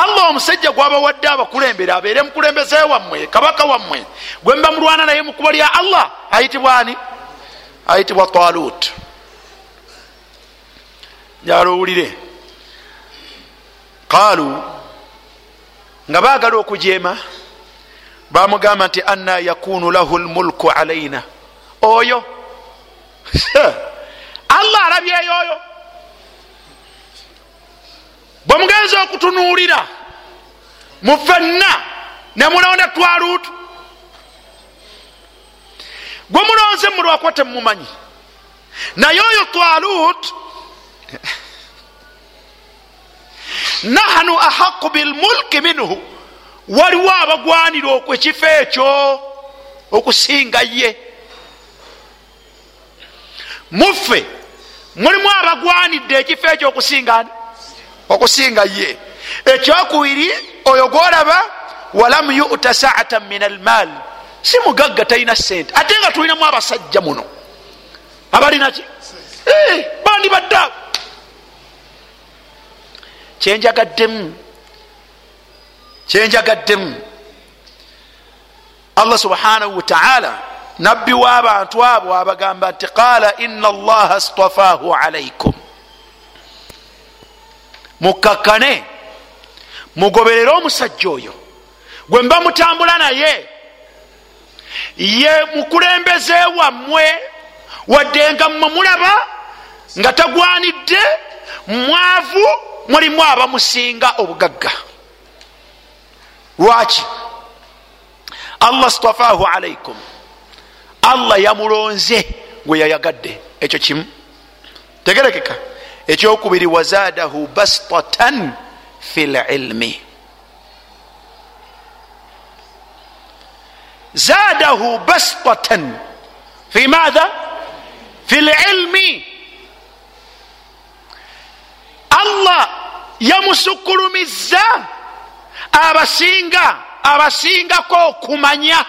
allah omusajja gwabawadde abakulembere abeere mukulembeze wammwe kabaka wammwe gwe mba mulwana naye mukubo lya allah ayitibwa ani? Ayitibwa talut. Njala owulire. Qaalu nga baagala okujeema bamugamba nti anna yakunu lahu lmulku alaina oyo? Allah alabyeyo oyo. Bwemugenza okutunuulira mufenna nemulonda twaluutu gwe mulonze mulwakwa temumanyi naye oyo twalut nahanu ahaqu bilmulki minhu waliwo abagwanira ekifo ekyo okusinga ye. Muffe mulimu abagwanidde ekifo ekyo okusinga okusinga ye ekyokubiri oyo gwolaba walam yuta saatan min almal si mugagga talina sente ate nga tulinamu abasajja muno. Abalinaki bandi baddaabo kyenjagaddemu kyenjagaddemu. Allah subhanahu wataala nabbi w'abantu abo abagamba nti qaala ina allaha stafaahu alaikum mukakkane mugoberere omusajja oyo. Gwe mba mutambula naye ye mukulembeze wammwe wadde nga mmwe mulaba nga tagwanidde mwavu mulimu abamusinga obugagga. Lwaki? Allah stafaahu alaikum allah yamulonze gwe yayagadde. Ekyo kimu. Tegerekeka. Ekyokubiri wazadahu bastatan fi lilmi zadahu bastatan fi madha? Fi lilmi allah yamusukulumiza abasinga abasingako okumanya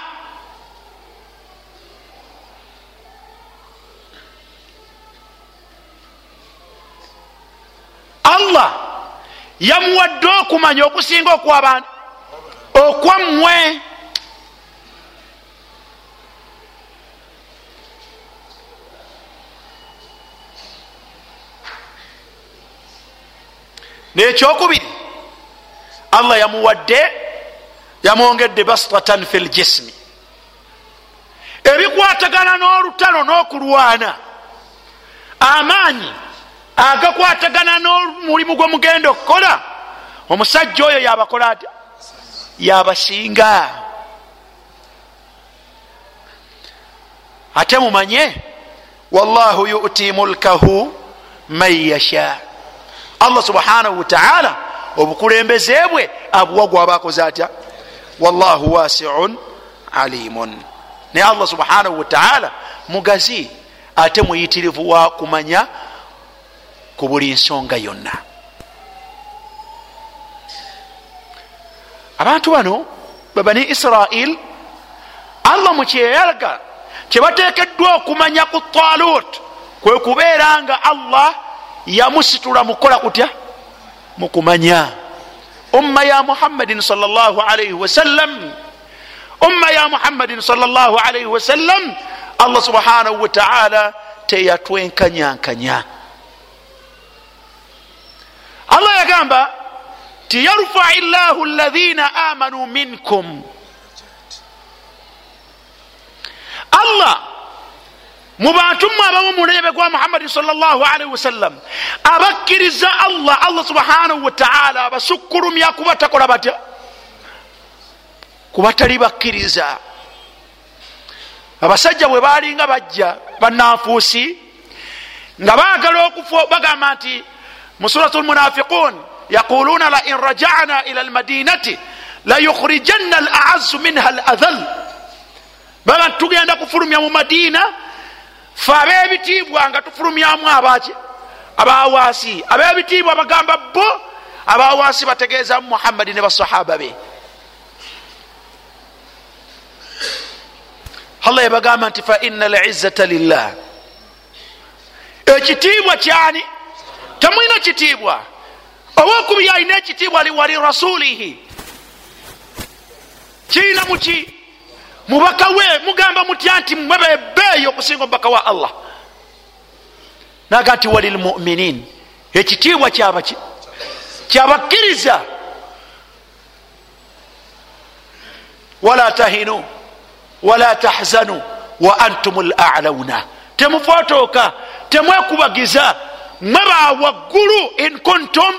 allah yamuwadde okumanya okusinga okwabani okwammwe nekyokubiri allah yamuwadde yamwongedde bastatan fi ljismi ebikwatagana n'olutalo n'okulwana. Amaanyi agakwatagana n'omulimu gwe mugenda okukola omusajja oyo yabakola atya? Yabasinga. Ate mumanye? Wallahu yuti mulkahu man yasha. Allah subhanahu wataala obukulembeze bwe abuwa gwabakoze atya? Wallahu wasiun alimun. Naye allah subhanahu wataala mugazi ate muyitirivu wa kumanya ku buli nsonga yonna. Abantu bano bebani israil allah mukyeyalaga kyebatekeddwa okumanya ku talut kwe kubeera nga allah yamusitula mukola kutya? Mukumanya umma ya muhammadin wasallam umma ya muhammadin salllahalaihi wasallam allah subhanahu wataala teyatwenkanyankanya allah yagamba ti yarfai llahu lathina amanu minkum. Allah mu bantu mmwe abamu mulebe gwa muhammadin salllahalaihi wasallam abakkiriza allah allah subhanahu wataala abasukkulumya kuba takola batya? Kubatali bakkiriza. Abasajja bwe balinga bajja bananfuusi nga bagala okufa bagamba nti mu surat lmunafiqun yaquluna lain rajana ila lmadinati layukhrijanna alazu minha ladhal baga tugenda kufulumya mu madiina fe abebitiibwa nga tufulumyamu abaki abawaasi abebitiibwa bagamba bo abawaasi bategeeza muhammadi ne basahaba be. Allah yabagamba nti faina lizzata lillah. Ekitiibwa kyani temulina kitiibwa owokubi alina ekitiibwa liwali rasulihi. Kirina muki mubaka we mugamba mutya nti mwe bebeeyo okusinga omubaka wa allah. Naga nti walilmuminin ekitiibwa kyabakkiriza wala tahinu wala tahzanu wa antum lalauna temufotooka temwekubagiza mwe bawaggulu inkuntum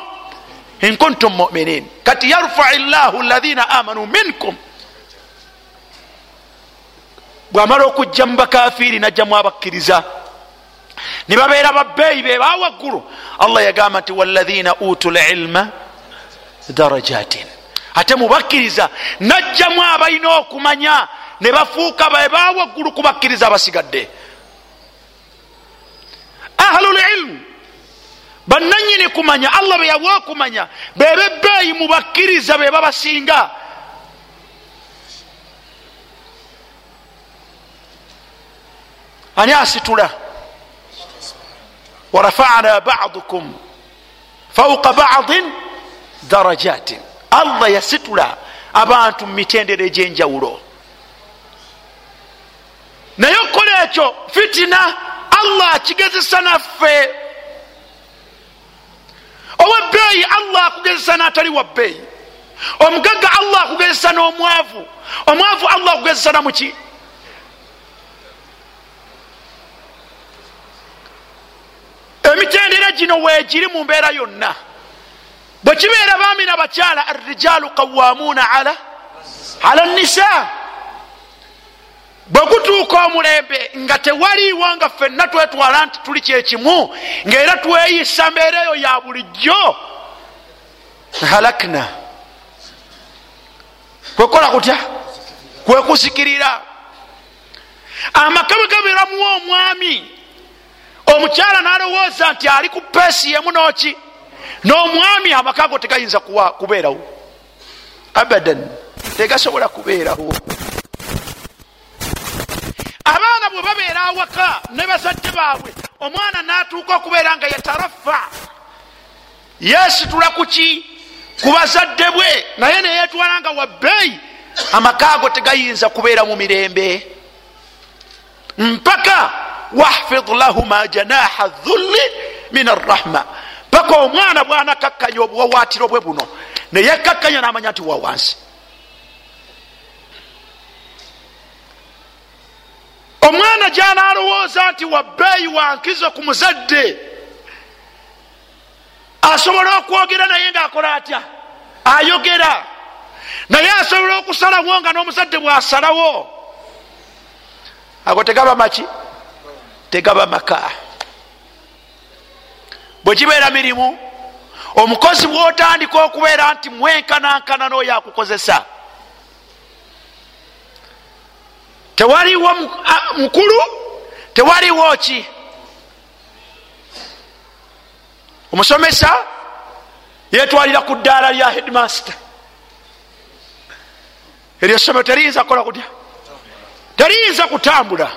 inkuntum muminin. Kati yarfai llahu lathina amanu minkum. Bwamala okujja mu bakafiiri najjamu abakkiriza. Ne babeera babbeeyi be bawaggulu allah yagamba nti walathina utu lilma darajatin. Ate mubakkiriza najjamu abalina okumanya ne bafuuka be bawaggulu kubakkiriza abasigadde. Ahlulilmu bananyini kumanya allah be yawa okumanya bebe ebbeeyi mubakkiriza be babasinga. Ani asitula? Warafana badukum fauka badin darajatin. Allah yasitula abantu mumitendero egyenjawulo. Naye ekyo fitina allah akigezesa naffe owebbeeyi allah akugezesa n'atali wa bbeeyi omugagga allah akugezesa n'omwavu. Omwavu allah akugezesa namuki emitendera gino weegiri mu mbeera yonna. Bwe kibeera baami nabakyala arrijalu qawamuuna ala ala nisa bwe gutuuka omulembe nga tewaliiwo nga ffenna twetwala nti tuli kyekimu ngaera tweyisa mbeera eyo ya bulijjo halakna. Kwekola kutya? Kwekuzikirira amaka bwe gabeeramuwo omwami. Omukyala nalowooza nti ali ku peesi yemu noki? N'omwami amaka go tegayinza kubeerawo. Abadan tegasobola kubeerawo bwe babeera awaka ne bazadde baabwe omwana natuuka okubeera nga yatarafa yesitula kuki ku bazadde bwe naye neyetwala nga wabbeeyi amaka go tegayinza kubeera mu mirembe. Mpaka wahfid lahuma janaha dhulli min arrahma. Paka omwana bwanakakkanya obuwawatiro bwe buno neyekakkanya namanya nti wawansi omwana gyanalowooza nti wabbeeyi wankizo ku muzadde asobola okwogera naye ngaakola atya? Ayogera. Naye asobola okusalawo nga n'omuzadde bwasalawo. Ago tegaba maki? Tegaba maka. Bwe kibeera mirimu omukozi bwotandika okubeera nti mwenkanankana n'oyo akukozesa tewaliwo mukulu? Tewaliwo ki? Omusomesa yetwalira ku ddaala lya headmaster. Eryo somero teriyinza kukola kutya? Teriyinza kutambula.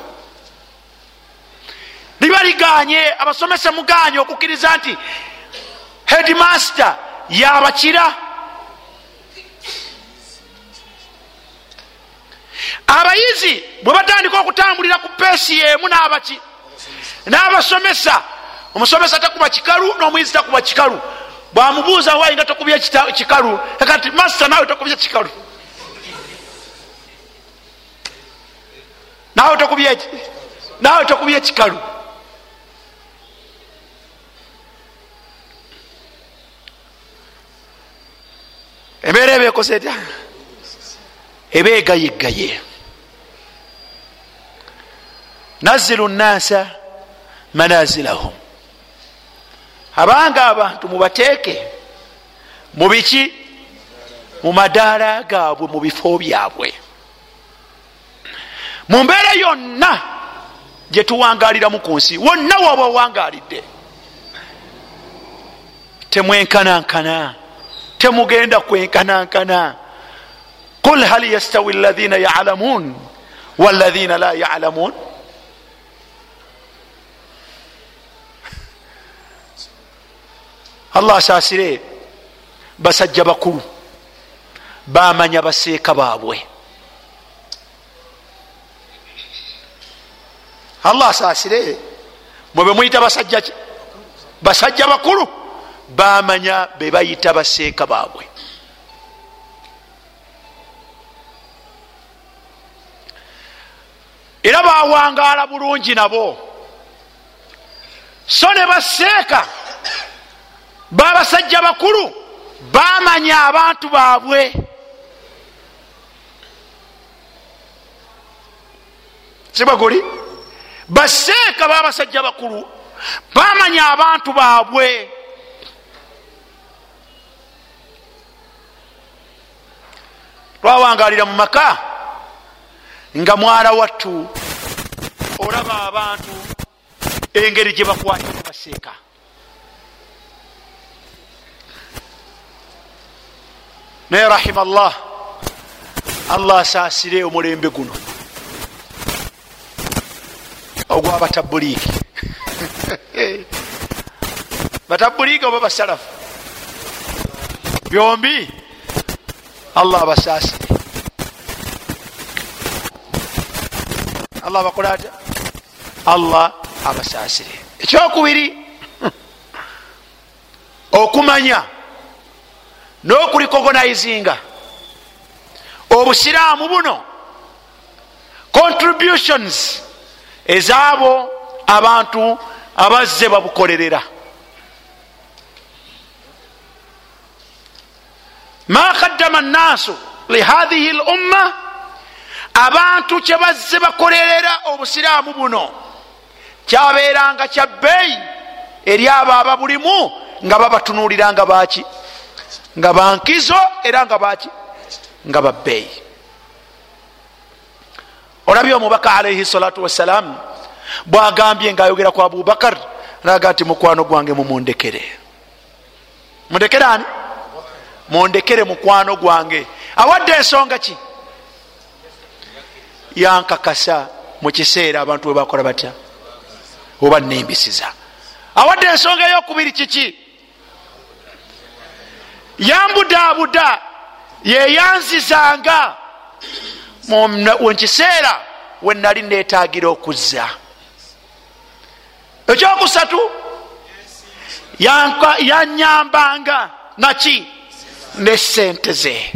Liba liganye abasomesa muganye okukkiriza nti headmaster yabakira abayizi bwe batandika okutambulira ku peesi yemu n'abaki n'abasomesa omusomesa takuba kikalu n'omuyizi takuba kikalu. Bwamubuuza wayi nga tokubye kikalu kati masita naawe tokubye kikalu. Naawe tokubye naawe tokubye kikalu. Embeera eba ekoze etya? Eba egayegaye nazilu nnasa manazilahum. Abanga abantu mubateeke mu biki? Mu madaala gaabwe mu bifo byabwe. Mu mbeera yonna gyetuwangaliramu ku nsi wonna waba owangalidde temwenkanankana temugenda kwenkanankana. Qul hal yastawi alaina yalamun walaina la yalamun allah asaasire basajja bakulu bamanya baseeka baabwe. Allah asaasire mwebe muyita basajja basajja bakulu bamanya bebayita baseeka baabwe. Era bawangaala bulungi nabo. So ne baseeka babasajja bakulu bamanya abantu baabwe. Sibwe guli? Baseeka babasajja bakulu bamanya abantu baabwe. Twawangalira mu maka nga mwala wattu olaba abantu engeri gye bakwatira baseeka naye rahima llah allah asaasire omulembe guno. Ogwabatabuliiki batabuliiki oba basalafu? Byombi allah abasaasire. Allah bakola atya? Allah abasaasire. Ekyokubiri okumanya n'okulikogonaizinga obusiraamu buno contributions ezaabo abantu abazze babukolerera. Ma kaddama nnaasu lihathihi l umma abantu kyebazze bakolerera obusiraamu buno kyabeeranga kya bbeeyi eri abo ababulimu nga babatunuliranga baki nga bankizo era nga baki? Nga babbeeyi olabye omubaka alaihi salatu wassalamu bwagambye ngaayogera ku abubakar naga nti mukwano gwange mumundekere. Mundekere ani? Mundekere mukwano gwange. Awadde ensonga ki? Yankakasa mukiseera abantu webakola batya? Oba nimbisiza awadde ensonga eyokubiri kiki yambudaabuda yeyanzizanga mukiseera wenali netagira okuzza. Ekyokusatu yanyambanga naki? Nesente ze.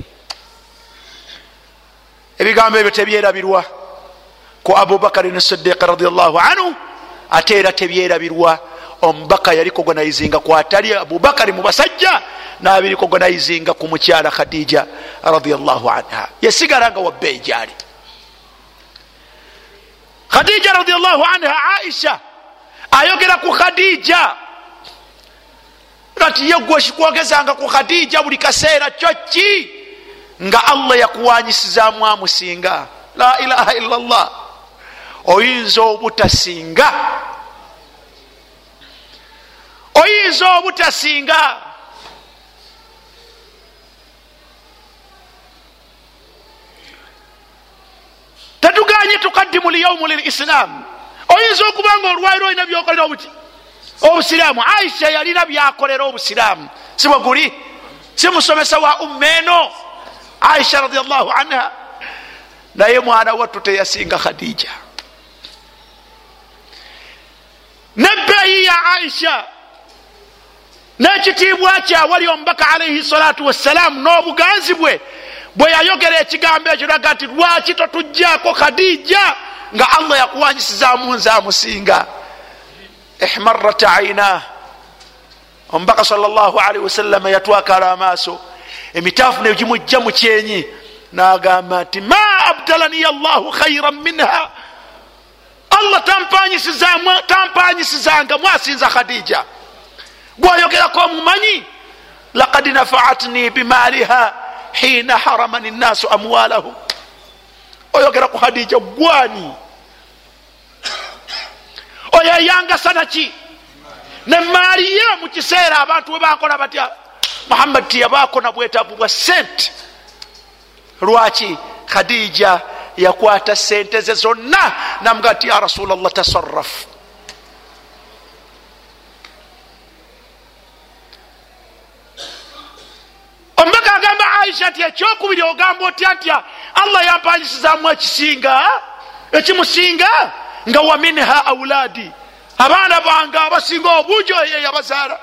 Ebigambo ebyo tebyerabirwa. Ku abubakarin sidiq radiallahu anhu ate era tebyerabirwa omubaka yali kogonaizinga kwatali abubakari mu basajja nabiri kogonaizinga ku mukyala khadija radiallahu anha. Yasigala nga wabbeeyi gyali. Khadija radiallahu anha aisha ayogera ku khadija ati ye gwe kikwogezanga ku khadija buli kaseera kyo ki? Nga allah yakuwanyisizamu amusinga. La ilaha illa llah oyinza obutasinga oyinza obutasinga tetuganye tukadimu lyaumu lilislam oyinza okuba nga olwairo olina byokolera obuti obusiraamu. Aisha yalina byakolera obusiraamu. Sibwe guli? Si musomesa wa ummeeno aisha radiallahu anha. Naye mwana wattu teyasinga khadija. Nebbeeyi ya aisha n'ekitiibwa kyawali omubaka alaihi salatu wassalaamu n'obuganzi bwe bwe yayogera ekigambo ekyo raga nti lwaki totujjaako khadija nga allah yakuwanyisizaamu nze amusinga ihmarat aina omubaka salllahalihi wasallama yatwakala amaaso. Emitaafu negimujja mu kyenyi. Nagamba nti ma abdalaniya llahu khairan minha. Allah tampanyisizanga mwasinza khadija gwayogerako omumanyi lakad nafaatni bimaaliha hina haramani nnasu amwalahum. Oyogera ku khadija gwani? Oyo eyangasanaki ne maali ye mu kiseera abantu we bakola batya? Muhammad tiyabaako na bwetaavu bwa sente lwaki khadija yakwata sente ze zonna namuga ti ya rasula llah omubaka agamba aisha nti ekyokubiri ogamba otya ntya? Allah yampanyisizamu ekisinga ekimusinga nga wa minha auladi abaana bange abasinga obungi oyo yabazaala.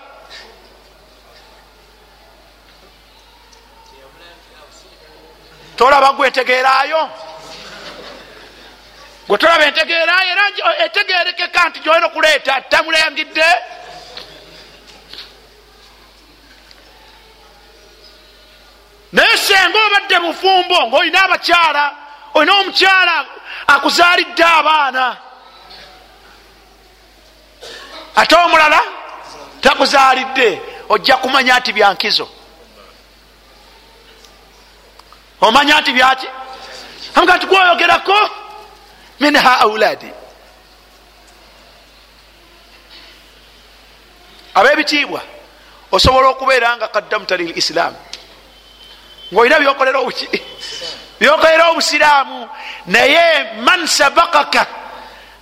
Tolaba gwetegeerayo gwe tolaba entegeerayo era etegerekeka nti gyoyina okuleeta tamulangidde naye senga obadde bufumbo ngaolina abakyala olina omukyala akuzaalidde abaana. Ate omulala takuzaalidde ojja kumanya nti byankizo omanya nti byaki amuga nti gwoyogerako minha auladi abebitiibwa osobola okubeera nga kaddamuta lil islaamu ngaolina byokolera obuki byokolera obusiraamu naye man sabakaka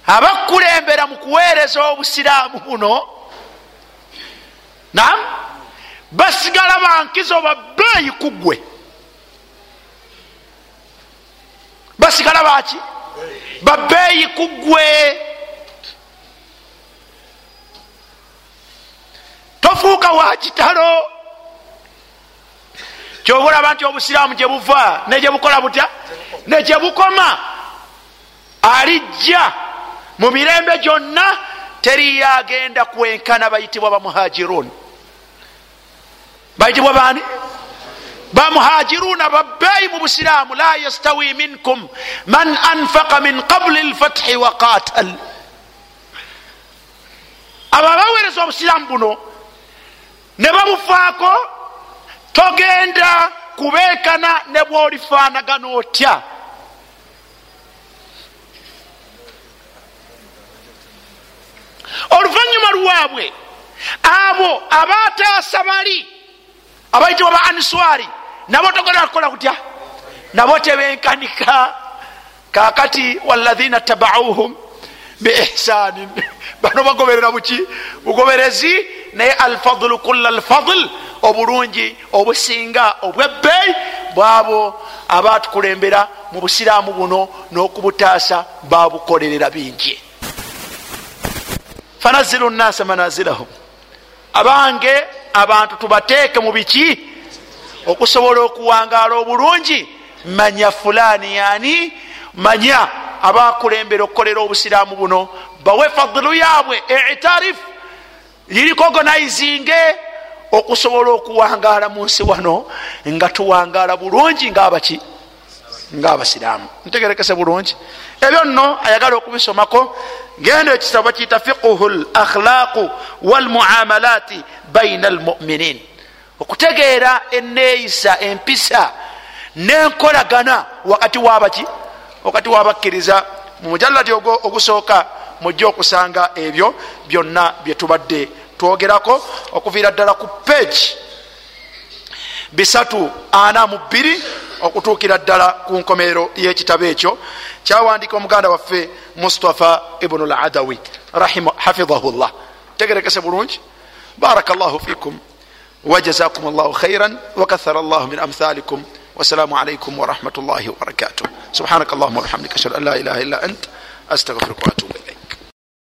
abakkulembera mu kuweereza obusiraamu buno nam basigala bankizo babbeeyi ku ggwe. Basigala baki babbeeyi ku ggwe. Tofuuka wa kitalo? Kyobulaba nti obusiraamu gyebuva negyebukola butya? Negyebukoma alijja mu mirembe gyonna teriyo agenda kwenkana bayitibwa bamuhajirun bayitibwa bani bamuhajiruna babbeeyi mu busiraamu la yastawi minkum man anfaqa min qabli lfathi wa qatal abo abaweereza obusiraamu buno ne babufaako togenda kubeekana ne bwolifaanagana otya oluvanyuma lwabwe abo abataasa bali abayitibwa ba answari nabo togenda kukola kutya? Nabo tebenkanika. Kakati waladhina tabauhum biihsanin bano bagoberera buki bugoberezi naye alfadlu kula alfadl obulungi obusinga obwebbeeyi bwabo abatukulembera mu busiraamu buno n'okubutaasa babukolerera bingi fanazilu nnasa manazilahum abange abantu tubateeke mu biki okusobola okuwangaala obulungi manya fulaani yani manya abakulembera okukolera obusiraamu buno bawe fadulu yaabwe itarif lirikogonaizinge okusobola okuwangaala mu nsi wano nga tuwangaala bulungi ngaabaki ngaabasiraamu ntegerekese bulungi. Ebyo nno ayagala okubisomako genda ekitabo bakiyita fiquhu l akhlaqu walmuamalati baina almuminin okutegeera eneeyisa empisa nenkolagana wakati wabaki wakati wabakkiriza mu mujaladi ogusooka mujja okusanga ebyo byonna byetubadde twogerako okuviira ddala ku peegi bisatu ana mu bbiri okutuukira ddala ku nkomerero y'ekitabo ekyo kyawandiika omuganda waffe mustafa ibunu ladawi hafidahu llah tegerekese bulungi. Baraka llahu fikum wajazakum llahu khairan wakathara llahu min amthalikum wassalamu alaikum warahmatullahi wabarakatuh subhanaka allahuma wabihamdika ashhadu an la ilaha illa ant astagfiruka watubu